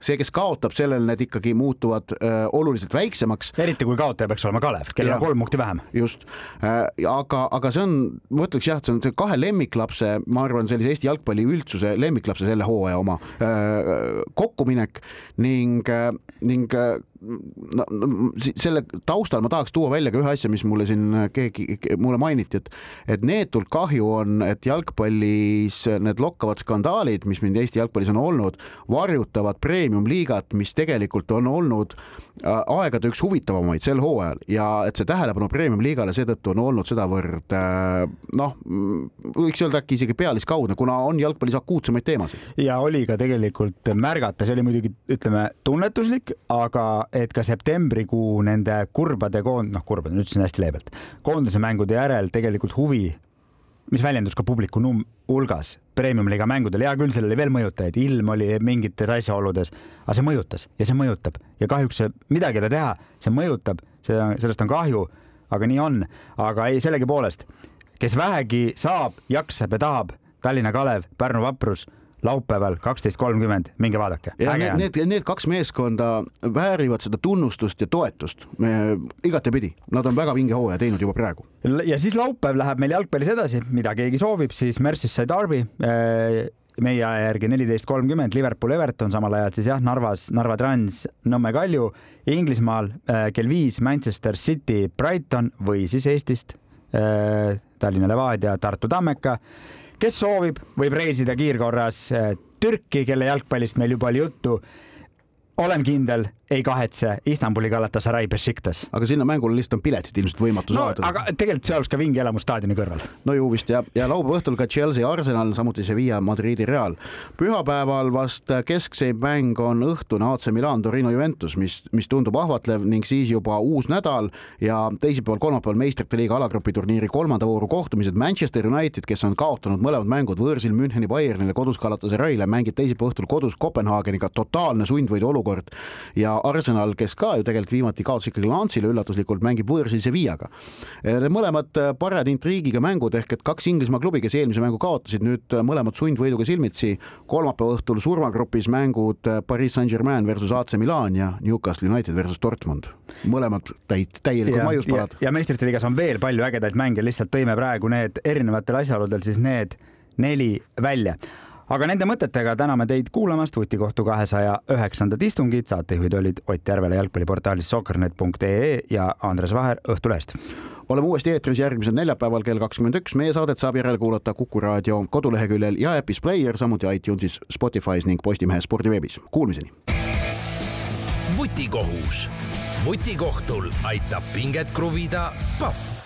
Speaker 2: see, kes kaotab, sellel need ikkagi muutuvad äh, oluliselt väiksemaks.
Speaker 3: eriti kui kaotaja peaks olema Kalev, kellel on kolm punkti vähem.
Speaker 2: just äh,, aga, aga see on, ma ütleks jah, et see on see kahe lemmiklapse, ma arvan, sellise Eesti jalgpalli üldsuse lemmiklapse selle hooaja oma äh, kokkuminek ning ning no, no, selle taustal ma tahaks tuua välja ka ühe asja, mis mulle siin keegi, mulle mainiti, et et neetult kahju on, et jalgpallis need lokkavad skandaalid, mis meil Eesti jalgpallis on olnud, varjutavad premium-liigat, mis tegelikult on olnud äh, aegade üks huvitavamaid sel hooajal ja et see tähelepanu premium-liigale seetõttu on olnud sedavõrd äh, noh, võiks öelda äkki isegi pealiskaudne, kuna on jalgpallis akuutsemaid teemasid.
Speaker 3: ja oli ka tegelikult märgata, see oli muidugi ütleme tunnetuslik, aga et ka septembrikuu nende kurbade koond-, noh, kurbade, nüüd ütlesin hästi leebelt, koondise mängude järel tegelikult huvi, mis väljendus ka publiku num-, hulgas premium-liiga mängudel, hea küll, seal oli veel mõjutajaid, ilm oli mingites asjaoludes, aga see mõjutas ja see mõjutab ja kahjuks midagi ei ole teha, see mõjutab, see, sellest on kahju, aga nii on, aga ei, sellegipoolest, kes vähegi saab, jaksab ja tahab, Tallinna Kalev, Pärnu Vaprus laupäeval kaksteist kolmkümmend, minge vaadake.
Speaker 2: Need, need, need kaks meeskonda väärivad seda tunnustust ja toetust. Igatepidi, nad on väga vinge hooaja teinud juba praegu.
Speaker 3: ja siis laupäev läheb meil jalgpallis edasi, mida keegi soovib, siis Merseyside Derby äh, meie aja järgi neliteist kolmkümmend, Liverpool, Everton, samal ajal siis jah, Narvas, Narva Trans, Nõmme Kalju, Inglismaal äh, kell viis Manchester City, Brighton või siis Eestist äh, Tallinna Levadia, Tartu Tammeka kes soovib, võib reisida kiirkorras äh, Türki, kelle jalgpallist meil juba oli juttu. Olen kindel, ei kahetse Istanbuli Galatasaray Besiktas.
Speaker 2: aga sinna mängule lihtsalt on piletid ilmselt võimatu
Speaker 3: no,
Speaker 2: saada.
Speaker 3: aga tegelikult see oleks ka vinge elamus staadioni kõrval.
Speaker 2: no ju vist ja, ja laupäeva õhtul ka Chelsea Arsenal, samuti Sevilla Madridi Real. pühapäeval vast keskseim mäng on õhtune AC Milan Torino Juventus, mis, mis tundub ahvatlev ning siis juba uus nädal ja teisipäeval, kolmapäeval meistrite liiga alagrupi turniiri kolmanda vooru kohtumised Manchester United, kes on kaotanud mõlemad mängud võõrsil Müncheni Bayernile, kodus Galatasaray'le, mängib teisipäeva õhtul kodus Kopenhaageniga, totaalne sundvõidu olukord ja Arsenal, kes ka ju tegelikult viimati kaotas ikkagi Lansile üllatuslikult, mängib võõrsil Sevillaga. Need mõlemad parajad intriigiga mängud ehk et kaks Inglismaa klubi, kes eelmise mängu kaotasid, nüüd mõlemad sundvõiduga silmitsi. kolmapäeva õhtul surmagrupis mängud Pariis Saint-Germain versus AC Milan ja Newcastle United versus Dortmund. mõlemad täit-, täielikud maiuspalad.
Speaker 3: ja, ja meistrite liigas on veel palju ägedaid mänge, lihtsalt tõime praegu need erinevatel asjaoludel siis need neli välja aga nende mõtetega täname teid kuulamast Vutikohtu kahesaja üheksandat istungit. saatejuhid olid Ott Järvela jalgpalliportaalist soccernet.ee ja Andres Vaher Õhtulehest
Speaker 2: oleme uuesti eetris järgmisel neljapäeval kell kakskümmend üks. meie saadet saab järelkuulata Kuku raadio koduleheküljel ja äpis Player, samuti iTunesis, Spotify's ning Postimehe spordiveebis. Kuulmiseni.
Speaker 1: vutikohus. vutikohtul aitab pinget kruvida Pahv